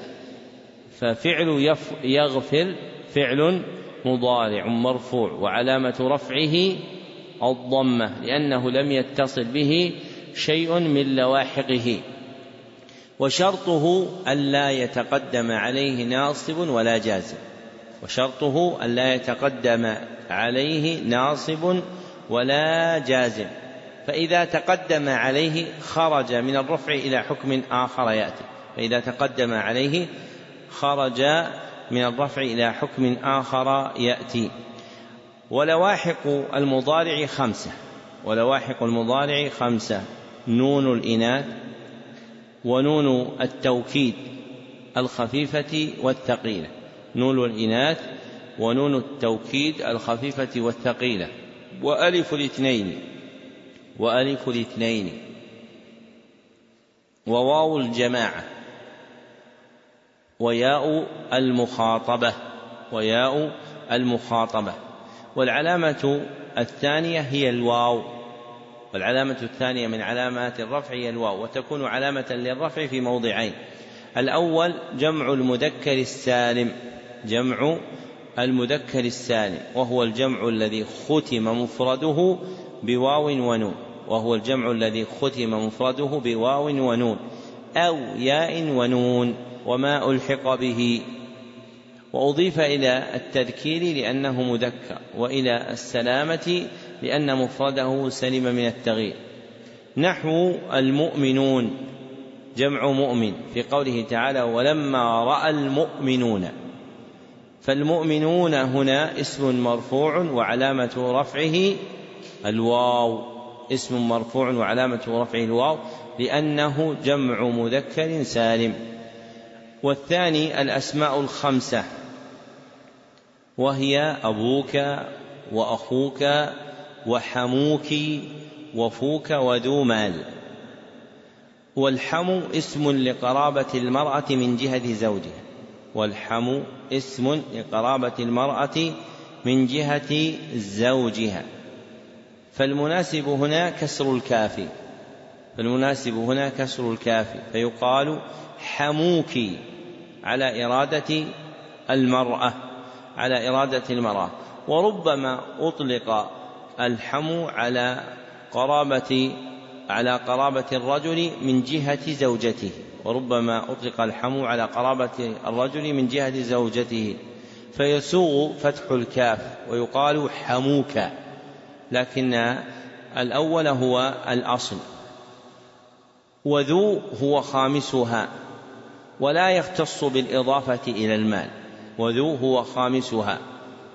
ففعل يغفر فعل مضارع مرفوع وعلامة رفعه الضمة لأنه لم يتصل به شيء من لواحقه. وشرطه ألا يتقدم عليه ناصب ولا جازم. وشرطه ألا يتقدم عليه ناصب ولا جازم. فإذا تقدم عليه خرج من الرفع إلى حكم آخر يأتي. فإذا تقدم عليه خرج من الرفع إلى حكم آخر يأتي. ولواحق المضارع خمسة. ولواحق المضارع خمسة. نون الإناث ونون التوكيد الخفيفة والثقيلة. نون الإناث ونون التوكيد الخفيفة والثقيلة. وألف الاثنين. وألف الاثنين. وواو الجماعة. وياء المخاطبة. وياء المخاطبة. والعلامة الثانية هي الواو. والعلامة الثانية من علامات الرفع هي الواو وتكون علامة للرفع في موضعين. الأول جمع المذكر السالم. جمع المذكر السالم وهو الجمع الذي ختم مفرده بواو ونون. وهو الجمع الذي ختم مفرده بواو ونون. أو ياء ونون. وما ألحق به. وأضيف إلى التذكير لأنه مذكر وإلى السلامة لأن مفرده سلم من التغيير. نحو المؤمنون جمع مؤمن في قوله تعالى ولما رأى المؤمنون فالمؤمنون هنا اسم مرفوع وعلامة رفعه الواو. اسم مرفوع وعلامة رفعه الواو لأنه جمع مذكر سالم. والثاني الأسماء الخمسة. وهي أبوك وأخوك وحموك وفوك وذو مال. والحم اسم لقرابة المرأة من جهة زوجها. والحم اسم لقرابة المرأة من جهة زوجها. فالمناسب هنا كسر الكاف فالمناسب هنا كسر الكاف فيقال حموك على إرادة المرأة على إرادة المرأة. وربما أطلق الحم على قرابة على قرابة الرجل من جهة زوجته. وربما أطلق الحم على قرابة الرجل من جهة زوجته. فيسوغ فتح الكاف ويقال حموك. لكن الأول هو الأصل. وذو هو خامسها. ولا يختص بالإضافة إلى المال وذو هو خامسها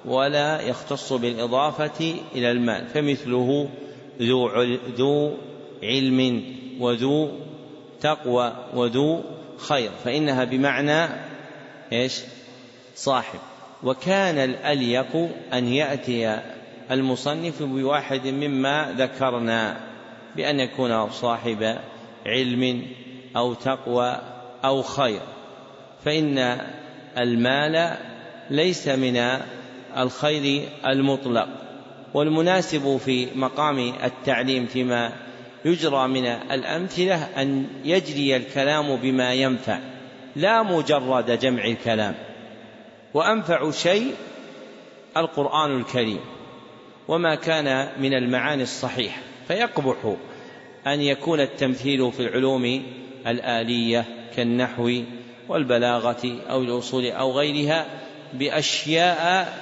ولا يختص بالإضافة إلى المال فمثله ذو ذو علم وذو تقوى وذو خير فإنها بمعنى إيش؟ صاحب وكان الأليق أن يأتي المصنف بواحد مما ذكرنا بأن يكون صاحب علم أو تقوى أو خير. فإن المال ليس من الخير المطلق. والمناسب في مقام التعليم فيما يجرى من الأمثلة أن يجري الكلام بما ينفع. لا مجرد جمع الكلام. وأنفع شيء القرآن الكريم. وما كان من المعاني الصحيحة. فيقبح أن يكون التمثيل في العلوم الآلية. كالنحو والبلاغة أو الأصول أو غيرها بأشياء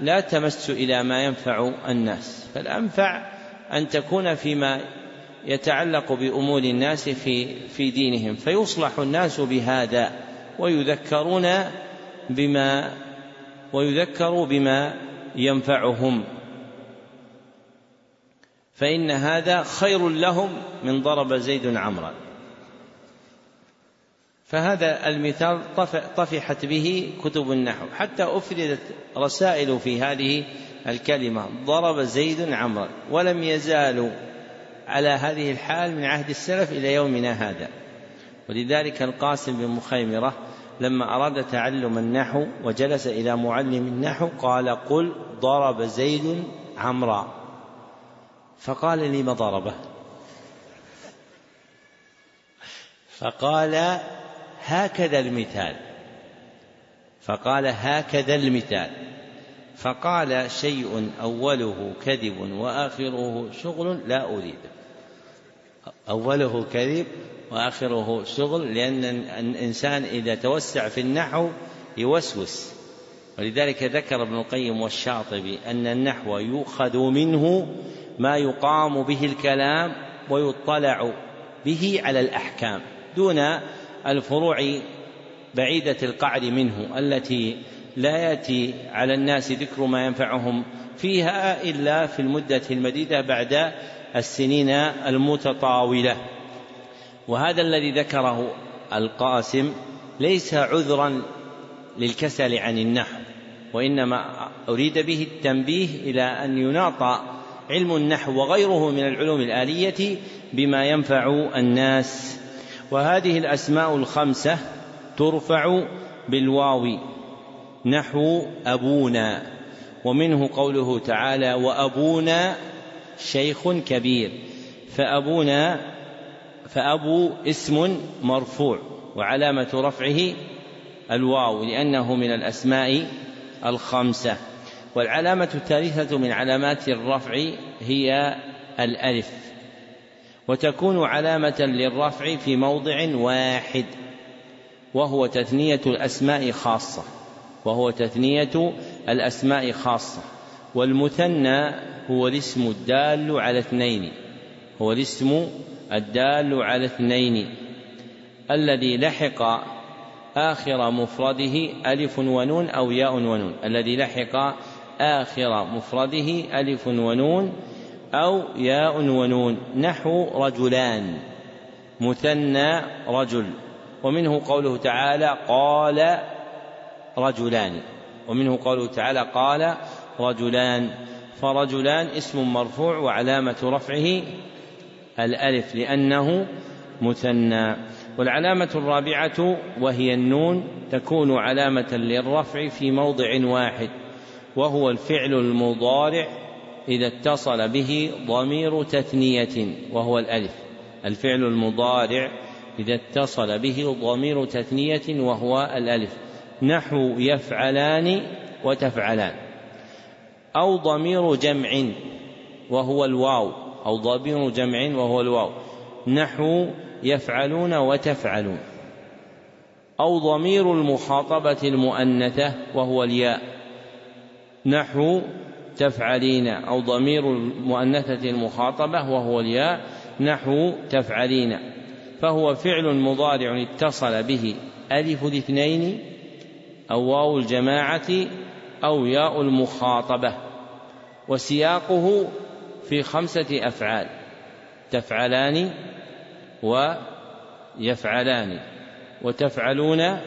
لا تمس إلى ما ينفع الناس. فالأنفع أن تكون فيما يتعلق بأمور الناس في في دينهم. فيصلح الناس بهذا ويذكرون بما ويذكروا بما ينفعهم. فإن هذا خير لهم من ضرب زيد عمرا. فهذا المثال طفحت به كتب النحو. حتى أفردت رسائل في هذه الكلمة. ضرب زيد عمرا. ولم يزالوا على هذه الحال من عهد السلف إلى يومنا هذا. ولذلك القاسم بن مخيمرة لما أراد تعلم النحو وجلس إلى معلم النحو قال قل ضرب زيد عمرا. فقال لم ضربه؟ فقال هكذا المثال. فقال هكذا المثال. فقال شيء أوله كذب وآخره شغل لا أريده أوله كذب وآخره شغل لأن الإنسان إذا توسع في النحو يوسوس. ولذلك ذكر ابن القيم والشاطبي أن النحو يؤخذ منه ما يقام به الكلام ويطلع به على الأحكام دون الفروع بعيدة القعر منه التي لا يأتي على الناس ذكر ما ينفعهم فيها إلا في المدة المديدة بعد السنين المتطاولة. وهذا الذي ذكره القاسم ليس عذرا للكسل عن النحو وإنما أريد به التنبيه إلى أن يناط علم النحو وغيره من العلوم الآلية بما ينفع الناس وهذه الأسماء الخمسة ترفع بالواو نحو أبونا ومنه قوله تعالى وأبونا شيخ كبير فأبونا فأبو اسم مرفوع وعلامة رفعه الواو لأنه من الأسماء الخمسة. والعلامة الثالثة من علامات الرفع هي الألف. وتكون علامة للرفع في موضع واحد وهو تثنية الأسماء خاصة وهو تثنية الأسماء خاصة. والمثنى هو الاسم الدال على اثنين هو الاسم الدال على اثنين. الذي لحق آخر مفرده ألف ونون أو ياء ونون. الذي لحق آخر مفرده ألف ونون أو ياء ونون. نحو رجلان. مثنى رجل. ومنه قوله تعالى قال رجلان. ومنه قوله تعالى قال رجلان. فرجلان اسم مرفوع وعلامة رفعه الألف لأنه مثنى. والعلامة الرابعة وهي النون تكون علامة للرفع في موضع واحد وهو الفعل المضارع إذا اتصل به ضمير تثنية وهو الألف. الفعل المضارع إذا اتصل به ضمير تثنية وهو الألف. نحو يفعلان وتفعلان. أو ضمير جمع وهو الواو. أو ضمير جمع وهو الواو. نحو يفعلون وتفعلون. أو ضمير المخاطبة المؤنثة وهو الياء. نحو تفعلين أو ضمير المؤنثة المخاطبة وهو الياء نحو تفعلين. فهو فعل مضارع اتصل به ألف الاثنين أو واو الجماعة أو ياء المخاطبة وسياقه في خمسة أفعال تفعلان ويفعلان وتفعلون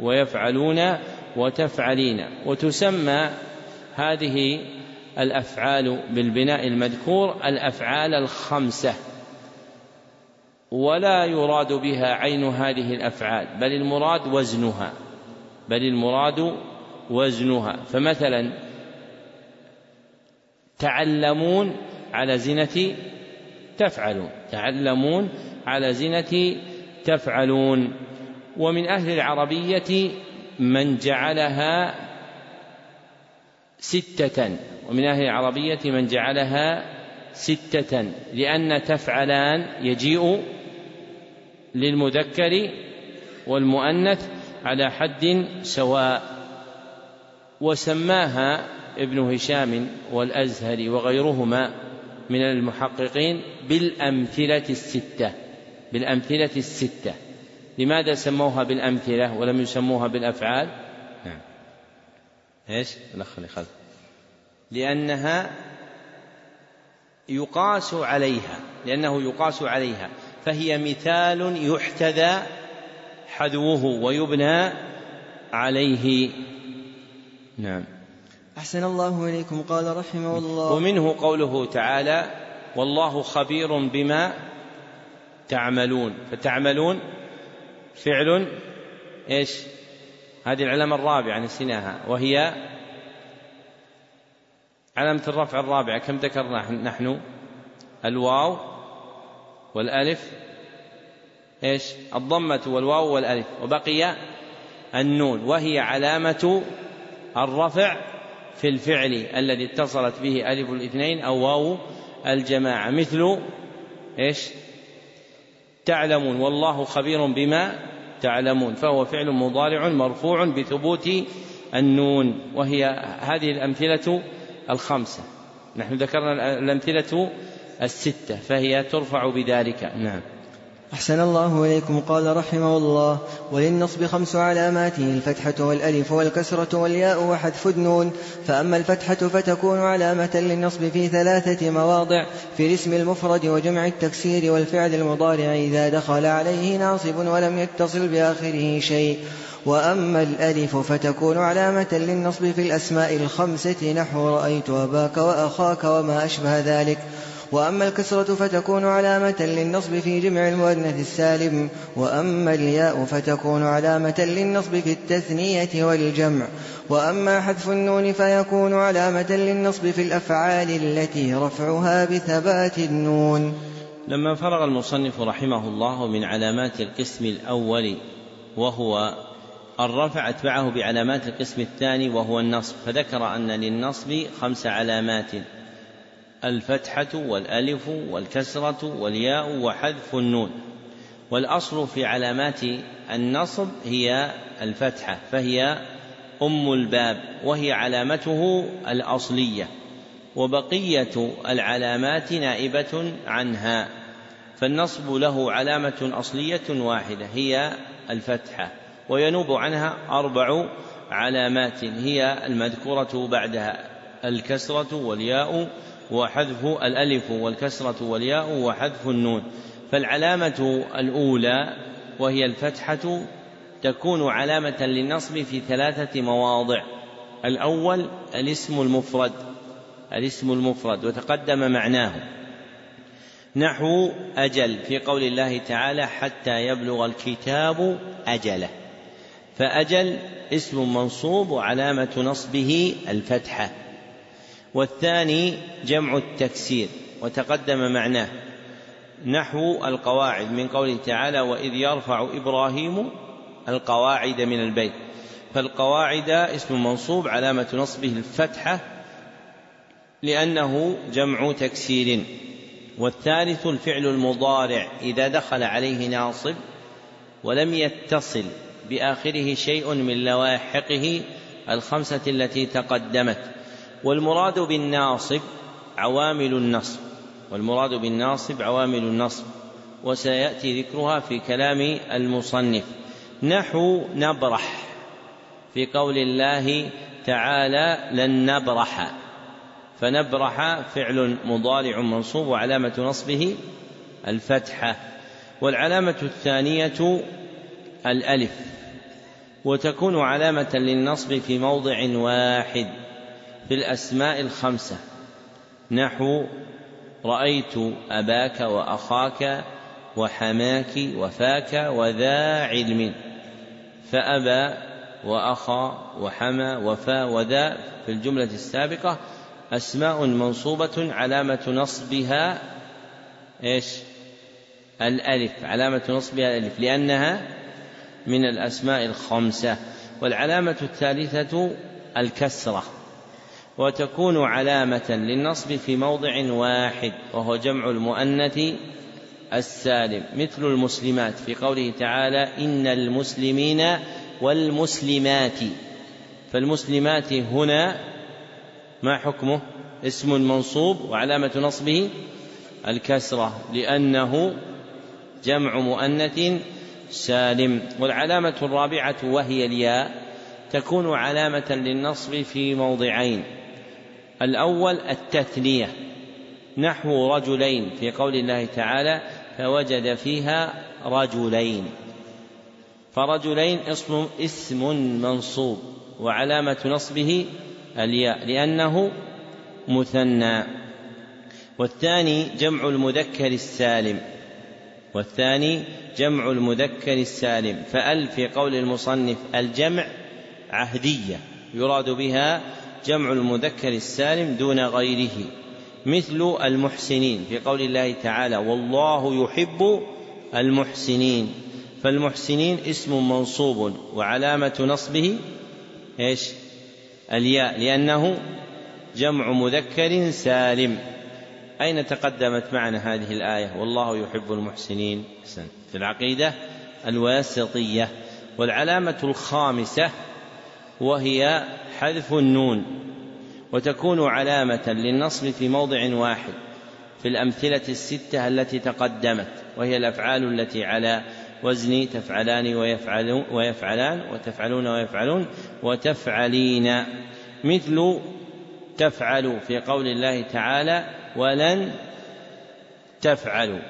ويفعلون وتفعلين وتسمى هذه الأفعال بالبناء المذكور الأفعال الخمسة ولا يراد بها عين هذه الأفعال بل المراد وزنها بل المراد وزنها. فمثلا تعلمون على زنة تفعلون تعلمون على زنة تفعلون. ومن أهل العربية من جعلها ستة. ومن أهل العربية من جعلها ستة لأن تفعلان يجيء للمذكر والمؤنث على حد سواء. وسماها ابن هشام والأزهري وغيرهما من المحققين بالأمثلة الستة. بالأمثلة الستة. لماذا سموها بالأمثلة ولم يسموها بالأفعال؟ إيش؟ الأخ اللي خلف لأنها يقاس عليها لأنه يقاس عليها. فهي مثال يحتذى حذوه ويبنى عليه. نعم. أحسن الله إليكم. قال رحمه الله. ومنه قوله تعالى والله خبير بما تعملون فتعملون فعل إيش؟ هذه العلامة الرابعة نسيناها وهي علامة الرفع الرابعة كم ذكرنا نحن؟ الواو والألف إيش؟ الضمة والواو والألف وبقي النون وهي علامة الرفع في الفعل الذي اتصلت به ألف الاثنين أو واو الجماعة مثل إيش؟ تعلمون والله خبير بما تعلمون فهو فعل مضارع مرفوع بثبوت النون وهي هذه الأمثلة الخمسة. نحن ذكرنا الأمثلة الستة فهي ترفع بذلك. نعم. أحسن الله إليكم. قال رحمه الله وللنصب خمس علامات الفتحة والألف والكسرة والياء وحذف النون. فأما الفتحة فتكون علامة للنصب في ثلاثة مواضع في الاسم المفرد وجمع التكسير والفعل المضارع إذا دخل عليه ناصب ولم يتصل بآخره شيء. وأما الألف فتكون علامة للنصب في الأسماء الخمسة نحو رأيت أباك وأخاك وما أشبه ذلك. وأما الكسرة فتكون علامة للنصب في جمع المؤنث السالم وأما الياء فتكون علامة للنصب في التثنية والجمع. وأما حذف النون فيكون علامة للنصب في الأفعال التي رفعها بثبات النون. لما فرغ المصنف رحمه الله من علامات القسم الأول وهو الرفع أتبعه بعلامات القسم الثاني وهو النصب فذكر أن للنصب خمس علامات. الفتحة والألف والكسرة والياء وحذف النون. والأصل في علامات النصب هي الفتحة فهي أم الباب وهي علامته الأصلية. وبقية العلامات نائبة عنها. فالنصب له علامة أصلية واحدة هي الفتحة. وينوب عنها أربع علامات هي المذكورة بعدها الكسرة والياء وحذف الألف والكسرة والياء وحذف النون. فالعلامة الأولى وهي الفتحة تكون علامة للنصب في ثلاثة مواضع. الأول الاسم المفرد الاسم المفرد وتقدم معناه. نحو أجل في قول الله تعالى حتى يبلغ الكتاب أجله. فأجل اسم منصوب وعلامة نصبه الفتحة. والثاني جمع التكسير وتقدم معناه نحو القواعد من قوله تعالى وإذ يرفع إبراهيم القواعد من البيت. فالقواعد اسم منصوب علامة نصبه الفتحة لأنه جمع تكسير. والثالث الفعل المضارع إذا دخل عليه ناصب ولم يتصل بآخره شيء من لواحقه الخمسة التي تقدمت. والمراد بالناصب عوامل النصب والمراد بالناصب عوامل النصب وسيأتي ذكرها في كلام المصنف. نحو نبرح في قول الله تعالى لن نبرح فنبرح فعل مضارع منصوب وعلامة نصبه الفتحه والعلامة الثانية الألف وتكون علامة للنصب في موضع واحد. في الأسماء الخمسة. نحو رأيت أباك وأخاك وحماك وفاك وذا علم. فأبى وأخا وحمى وفا وذا. في الجملة السابقة أسماء منصوبة علامة نصبها إيش؟ الألف علامة نصبها الألف لأنها من الأسماء الخمسة. والعلامة الثالثة الكسرة. وتكون علامة للنصب في موضع واحد وهو جمع المؤنث السالم مثل المسلمات. في قوله تعالى إن المسلمين والمسلمات. فالمسلمات هنا ما حكمه؟ اسم منصوب وعلامة نصبه الكسرة لأنه جمع مؤنث سالم. والعلامة الرابعة وهي الياء تكون علامة للنصب في موضعين. الأول التثنية نحو رجلين في قول الله تعالى فوجد فيها رجلين. فرجلين اسم اسم منصوب وعلامة نصبه الياء لأنه مثنى. والثاني جمع المذكر السالم. والثاني جمع المذكر السالم. فأل في قول المصنف الجمع عهدية يراد بها جمع المذكر السالم دون غيره مثل المحسنين. في قول الله تعالى والله يحب المحسنين فالمحسنين اسم منصوب وعلامة نصبه إيش؟ الياء لأنه جمع مذكر سالم. أين تقدمت معنا هذه الآية؟ والله يحب المحسنين في العقيدة الواسطية. والعلامة الخامسة وهي حذف النون وتكون علامة للنصب في موضع واحد في الأمثلة الستة التي تقدمت وهي الأفعال التي على وزن تفعلان ويفعلون ويفعلان وتفعلون ويفعلون وتفعلين. مثل تفعل في قول الله تعالى ولن تفعلوا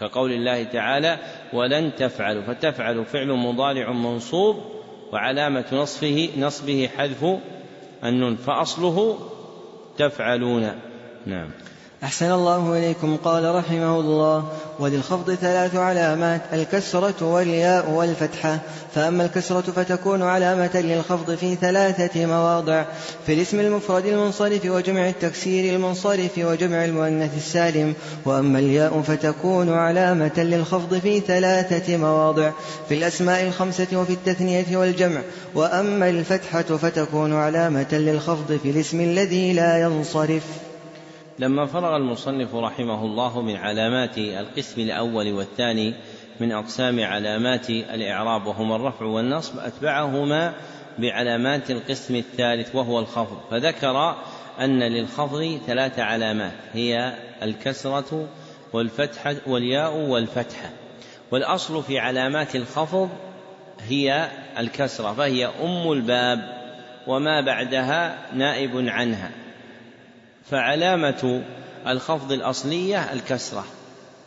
كقول الله تعالى ولن تفعلوا فتفعل فعل مضارع منصوب وعلامة نصفه نصبه حذف النون فأصله تفعلون. نعم. أحسن الله إليكم. قال رحمه الله وللخفض ثلاث علامات الكسرة والياء والفتحة. فأما الكسرة فتكون علامة للخفض في ثلاثة مواضع في الاسم المفرد المنصرف وجمع التكسير المنصرف وجمع المؤنث السالم. وأما الياء فتكون علامة للخفض في ثلاثة مواضع في الأسماء الخمسة وفي التثنية والجمع. وأما الفتحة فتكون علامة للخفض في الاسم الذي لا ينصرف. لما فرغ المصنف رحمه الله من علامات القسم الأول والثاني من أقسام علامات الإعراب وهما الرفع والنصب أتبعهما بعلامات القسم الثالث وهو الخفض. فذكر أن للخفض ثلاث علامات هي الكسرة والفتحه والياء والفتحه والأصل في علامات الخفض هي الكسرة فهي أم الباب وما بعدها نائب عنها. فعلامة الخفض الأصلية الكسرة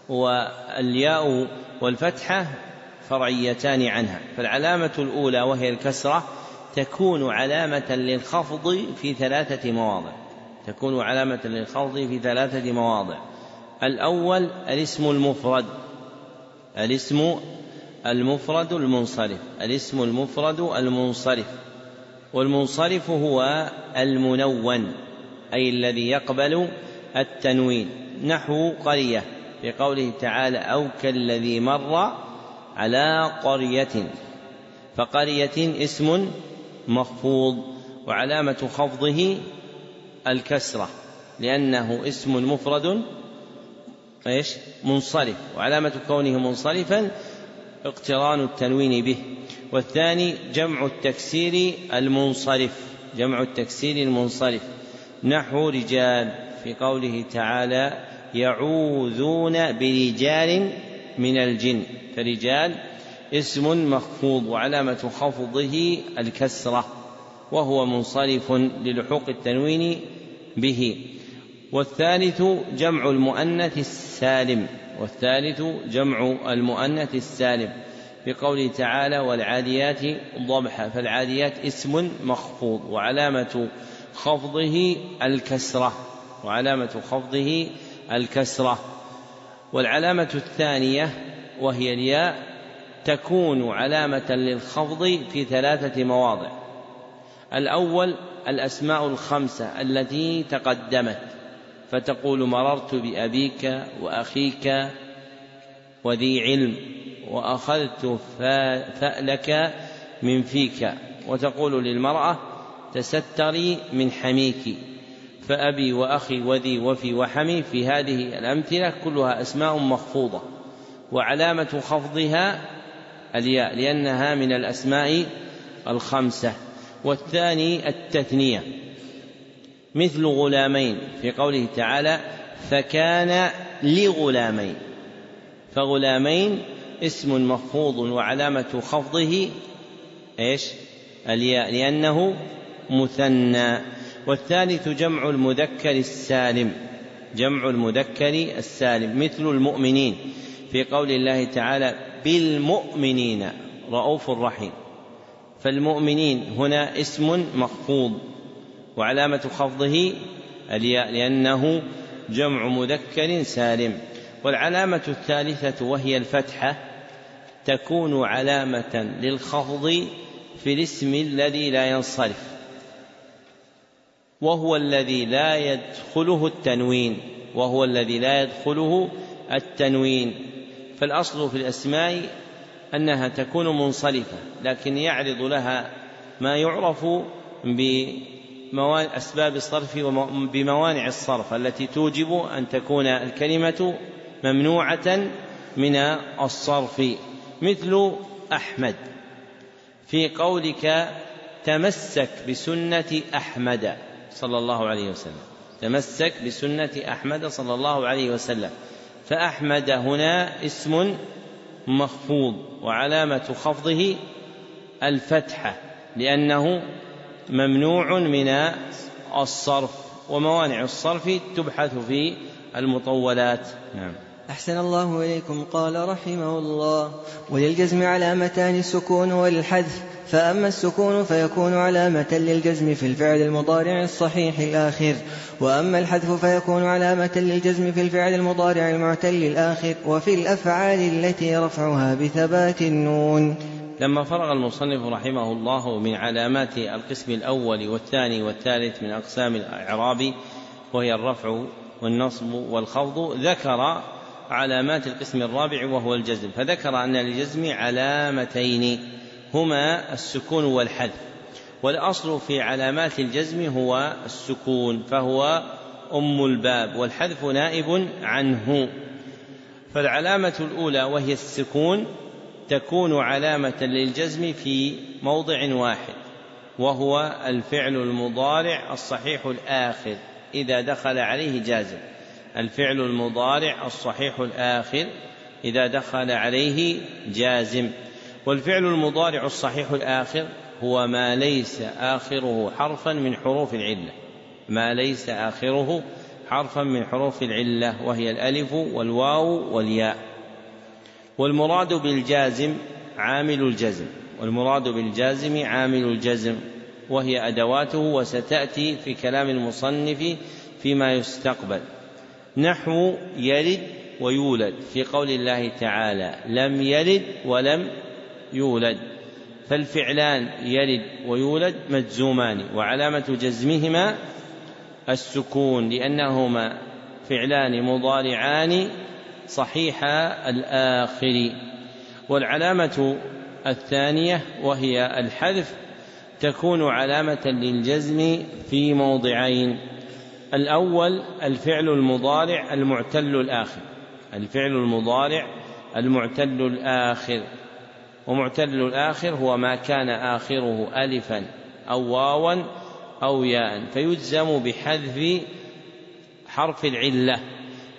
والياء والفتحة فرعيتان عنها. فالعلامة الأولى وهي الكسرة تكون علامة للخفض في ثلاثة مواضع. تكون علامة للخفض في ثلاثة مواضع. الأول الاسم المفرد. الاسم المفرد المنصرف. الاسم المفرد المنصرف. والمنصرف هو المنون. أي الذي يقبل التنوين. نحو قرية في قوله تعالى أو كالذي مر على قرية. فقرية اسم مخفوض وعلامة خفضه الكسرة لأنه اسم مفرد إيش؟ منصرف وعلامة كونه منصرفا اقتران التنوين به. والثاني جمع التكسير المنصرف جمع التكسير المنصرف. نحو رجال في قوله تعالى يعوذون برجال من الجن. فرجال اسم مخفوض وعلامة خفضه الكسرة وهو منصرف للحوق التنوين به. والثالث جمع المؤنث السالم والثالث جمع المؤنث السالم في قوله تعالى والعاديات ضبحا فالعاديات اسم مخفوض وعلامة خفضه الكسرة وعلامة خفضه الكسرة. والعلامة الثانية وهي الياء تكون علامة للخفض في ثلاثة مواضع. الأول الأسماء الخمسة التي تقدمت فتقول مررت بأبيك وأخيك وذي علم وأخذت فألك من فيك وتقول للمرأة تستري من حميك. فأبي وأخي وذي وفي وحمي في هذه الأمثلة كلها أسماء مخفوضة وعلامة خفضها الياء لأنها من الأسماء الخمسة. والثاني التثنية. مثل غلامين في قوله تعالى فكان لغلامين. فغلامين اسم مخفوض وعلامة خفضه إيش؟ الياء لأنه مثنى والثالث جمع المذكر السالم جمع المذكر السالم مثل المؤمنين في قول الله تعالى بالمؤمنين رؤوف رحيم. فالمؤمنين هنا اسم مخفوض وعلامة خفضه الياء لأنه جمع مذكر سالم. والعلامة الثالثة وهي الفتحة تكون علامة للخفض في الاسم الذي لا ينصرف. وهو الذي لا يدخله التنوين وهو الذي لا يدخله التنوين. فالأصل في الأسماء أنها تكون منصرفة لكن يعرض لها ما يعرف بأسباب الصرف وبموانع الصرف التي توجب أن تكون الكلمة ممنوعة من الصرف. مثل أحمد في قولك تمسك بسنة أحمد. صلى الله عليه وسلم. تمسك بسنة أحمد صلى الله عليه وسلم. فأحمد هنا اسم مخفوض وعلامة خفضه الفتحة لأنه ممنوع من الصرف وموانع الصرف تبحث في المطولات. نعم. أحسن الله إليكم. قال رحمه الله وللجزم علامتان السكون والحذف. فأما السكون فيكون علامة للجزم في الفعل المضارع الصحيح الآخر وأما الحذف فيكون علامة للجزم في الفعل المضارع المعتل الآخر وفي الأفعال التي رفعها بثبات النون. لما فرغ المصنف رحمه الله من علامات القسم الأول والثاني والثالث من أقسام الإعراب وهي الرفع والنصب والخفض ذكر علامات القسم الرابع وهو الجزم فذكر أن للجزم علامتين. هما السكون والحذف. والأصل في علامات الجزم هو السكون فهو أم الباب والحذف نائب عنه. فالعلامة الأولى وهي السكون تكون علامة للجزم في موضع واحد وهو الفعل المضارع الصحيح الآخر. إذا دخل عليه جازم الفعل المضارع الصحيح الآخر. إذا دخل عليه جازم. والفعل المضارع الصحيح الآخر هو ما ليس آخره حرفا من حروف العلة. ما ليس آخره حرفا من حروف العلة وهي الألف والواو والياء. والمراد بالجازم عامل الجزم. والمراد بالجازم عامل الجزم وهي أدواته وستأتي في كلام المصنف فيما يستقبل. نحو يلد ويولد في قول الله تعالى لم يلد ولم يولد فالفعلان يلد ويولد مجزومان وعلامة جزمهما السكون لأنهما فعلان مضارعان صحيح الآخر. والعلامة الثانية وهي الحذف تكون علامة للجزم في موضعين الأول الفعل المضارع المعتل الآخر الفعل المضارع المعتل الآخر. ومعتل الآخر هو ما كان آخره ألفا أو واوا أو ياء فيجزم بحذف حرف العلة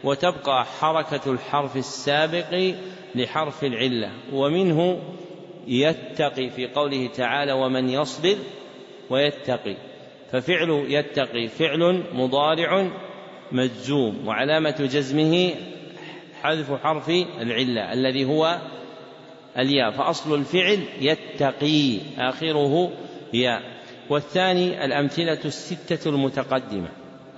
وتبقى حركة الحرف السابق لحرف العلة ومنه يتقي في قوله تعالى ومن يصبر ويتقي ففعل يتقي فعل مضارع مجزوم وعلامة جزمه حذف حرف العلة الذي هو الياء فأصل الفعل يتقي آخره ياء. والثاني الأمثلة الستة المتقدمة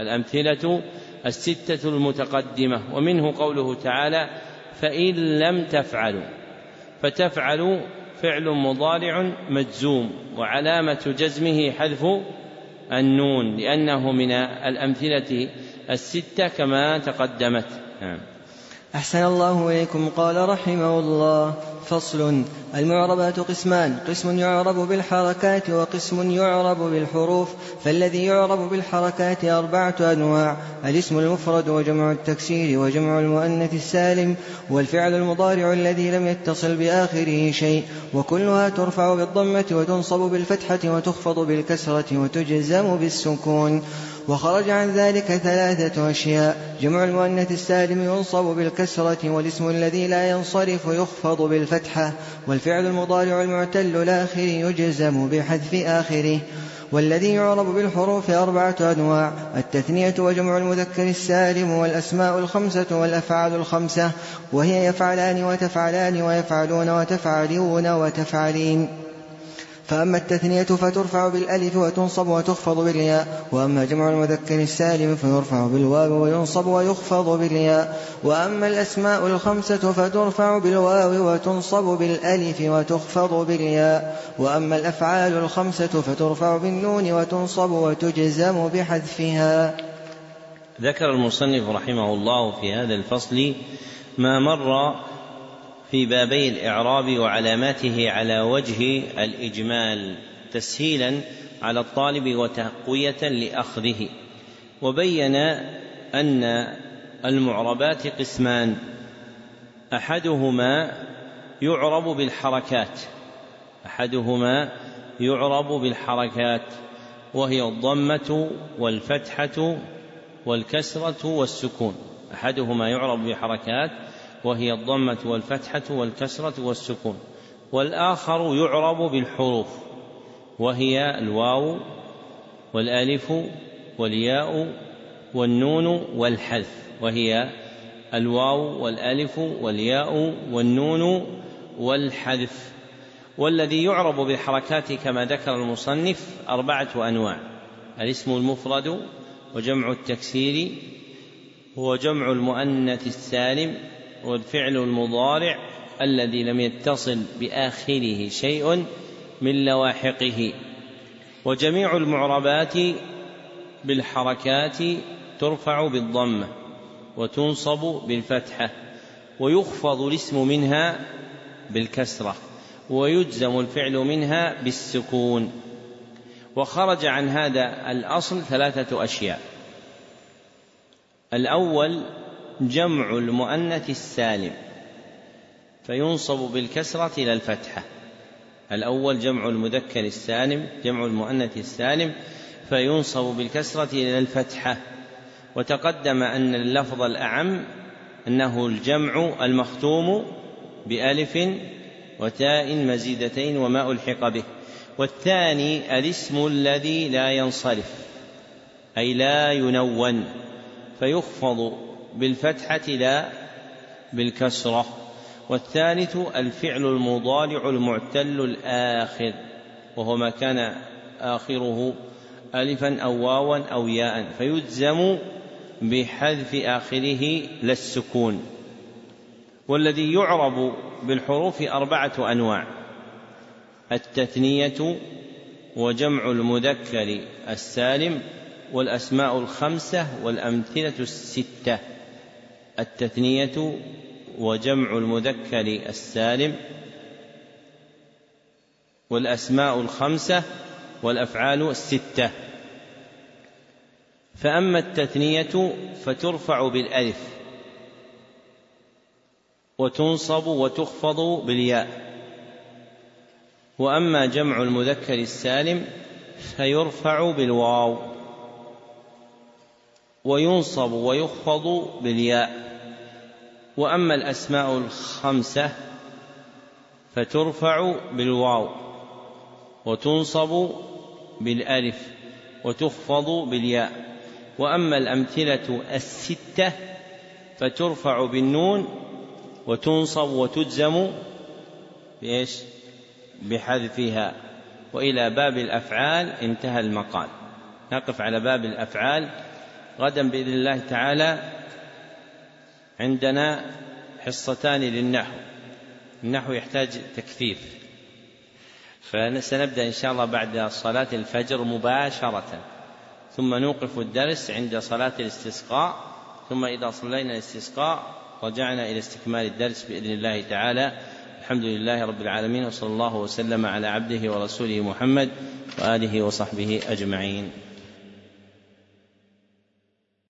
الأمثلة الستة المتقدمة. ومنه قوله تعالى فإن لم تفعلوا فتفعلوا فعل مضارع مجزوم وعلامة جزمه حذف النون لأنه من الأمثلة الستة كما تقدمت. نعم. أحسن الله إليكم. قال رحمه الله فصل المعربات قسمان. قسم يعرب بالحركات وقسم يعرب بالحروف. فالذي يعرب بالحركات أربعة أنواع الاسم المفرد وجمع التكسير وجمع المؤنث السالم والفعل المضارع الذي لم يتصل بآخره شيء. وكلها ترفع بالضمة وتنصب بالفتحة وتخفض بالكسرة وتجزم بالسكون. وخرج عن ذلك ثلاثة أشياء. جمع المؤنث السالم ينصب بالكسرة والاسم الذي لا ينصرف يخفض بالفتحة والفعل المضارع المعتل الآخر يجزم بحذف آخره. والذي يعرب بالحروف أربعة أنواع التثنية وجمع المذكر السالم والأسماء الخمسة والأفعال الخمسة وهي يفعلان وتفعلان ويفعلون وتفعلون وتفعلين. فأما التثنية فترفع بالألف وتنصب وتخفض بالياء وأما جمع المذكر السالم فيرفع بالواو وينصب ويخفض بالياء وأما الأسماء الخمسة فترفع بالواو وتنصب بالألف وتخفض بالياء وأما الأفعال الخمسة فترفع بالنون وتنصب وتجزم بحذفها. ذكر المصنف رحمه الله في هذا الفصل ما مر في بابي الإعراب وعلاماته على وجه الإجمال تسهيلا على الطالب وتقوية لأخذه. وبين أن المعربات قسمان. أحدهما يعرب بالحركات. أحدهما يعرب بالحركات. وهي الضمة والفتحة والكسرة والسكون. أحدهما يعرب بحركات وهي الضمة والفتحة والكسرة والسكون والآخر يعرب بالحروف وهي الواو والألف والياء والنون والحذف وهي الواو والألف والياء والنون والحذف. والذي يعرب بالحركات كما ذكر المصنف أربعة أنواع الاسم المفرد وجمع التكسير وجمع المؤنث السالم والفعل المضارع الذي لم يتصل بآخره شيء من لواحقه. وجميع المعربات بالحركات ترفع بالضمه وتنصب بالفتحه ويخفض الاسم منها بالكسرة ويجزم الفعل منها بالسكون. وخرج عن هذا الأصل ثلاثة أشياء. الأول جمع المؤنث السالم فينصب بالكسرة إلى الفتحة. الأول جمع المذكر السالم جمع المؤنث السالم فينصب بالكسرة إلى الفتحة. وتقدم أن اللفظ الأعم أنه الجمع المختوم بألف وتاء مزيدتين وما ألحق به. والثاني الاسم الذي لا ينصرف أي لا ينون فيخفض بالفتحة لا بالكسرة. والثالث الفعل المضارع المعتل الآخر وهو ما كان آخره ألفا أو واوا أو ياء فيجزم بحذف آخره لا السكون. والذي يعرب بالحروف أربعة أنواع التثنية وجمع المذكر السالم والأسماء الخمسة والأمثلة الستة. التثنية وجمع المذكر السالم والأسماء الخمسة والأفعال الستة. فأما التثنية فترفع بالألف وتنصب وتخفض بالياء. وأما جمع المذكر السالم فيرفع بالواو. وينصب ويخفض بالياء. وأما الأسماء الخمسة فترفع بالواو وتنصب بالألف وتخفض بالياء. وأما الأمثلة الستة فترفع بالنون وتنصب وتجزم بإيش؟ بحذفها. وإلى باب الأفعال انتهى المقال. نقف على باب الأفعال. غدا بإذن الله تعالى عندنا حصتان للنحو. النحو يحتاج تكثيف. فسنبدأ إن شاء الله بعد صلاة الفجر مباشرة. ثم نوقف الدرس عند صلاة الاستسقاء. ثم إذا صلينا الاستسقاء رجعنا إلى استكمال الدرس بإذن الله تعالى. الحمد لله رب العالمين وصلى الله وسلم على عبده ورسوله محمد وآله وصحبه أجمعين.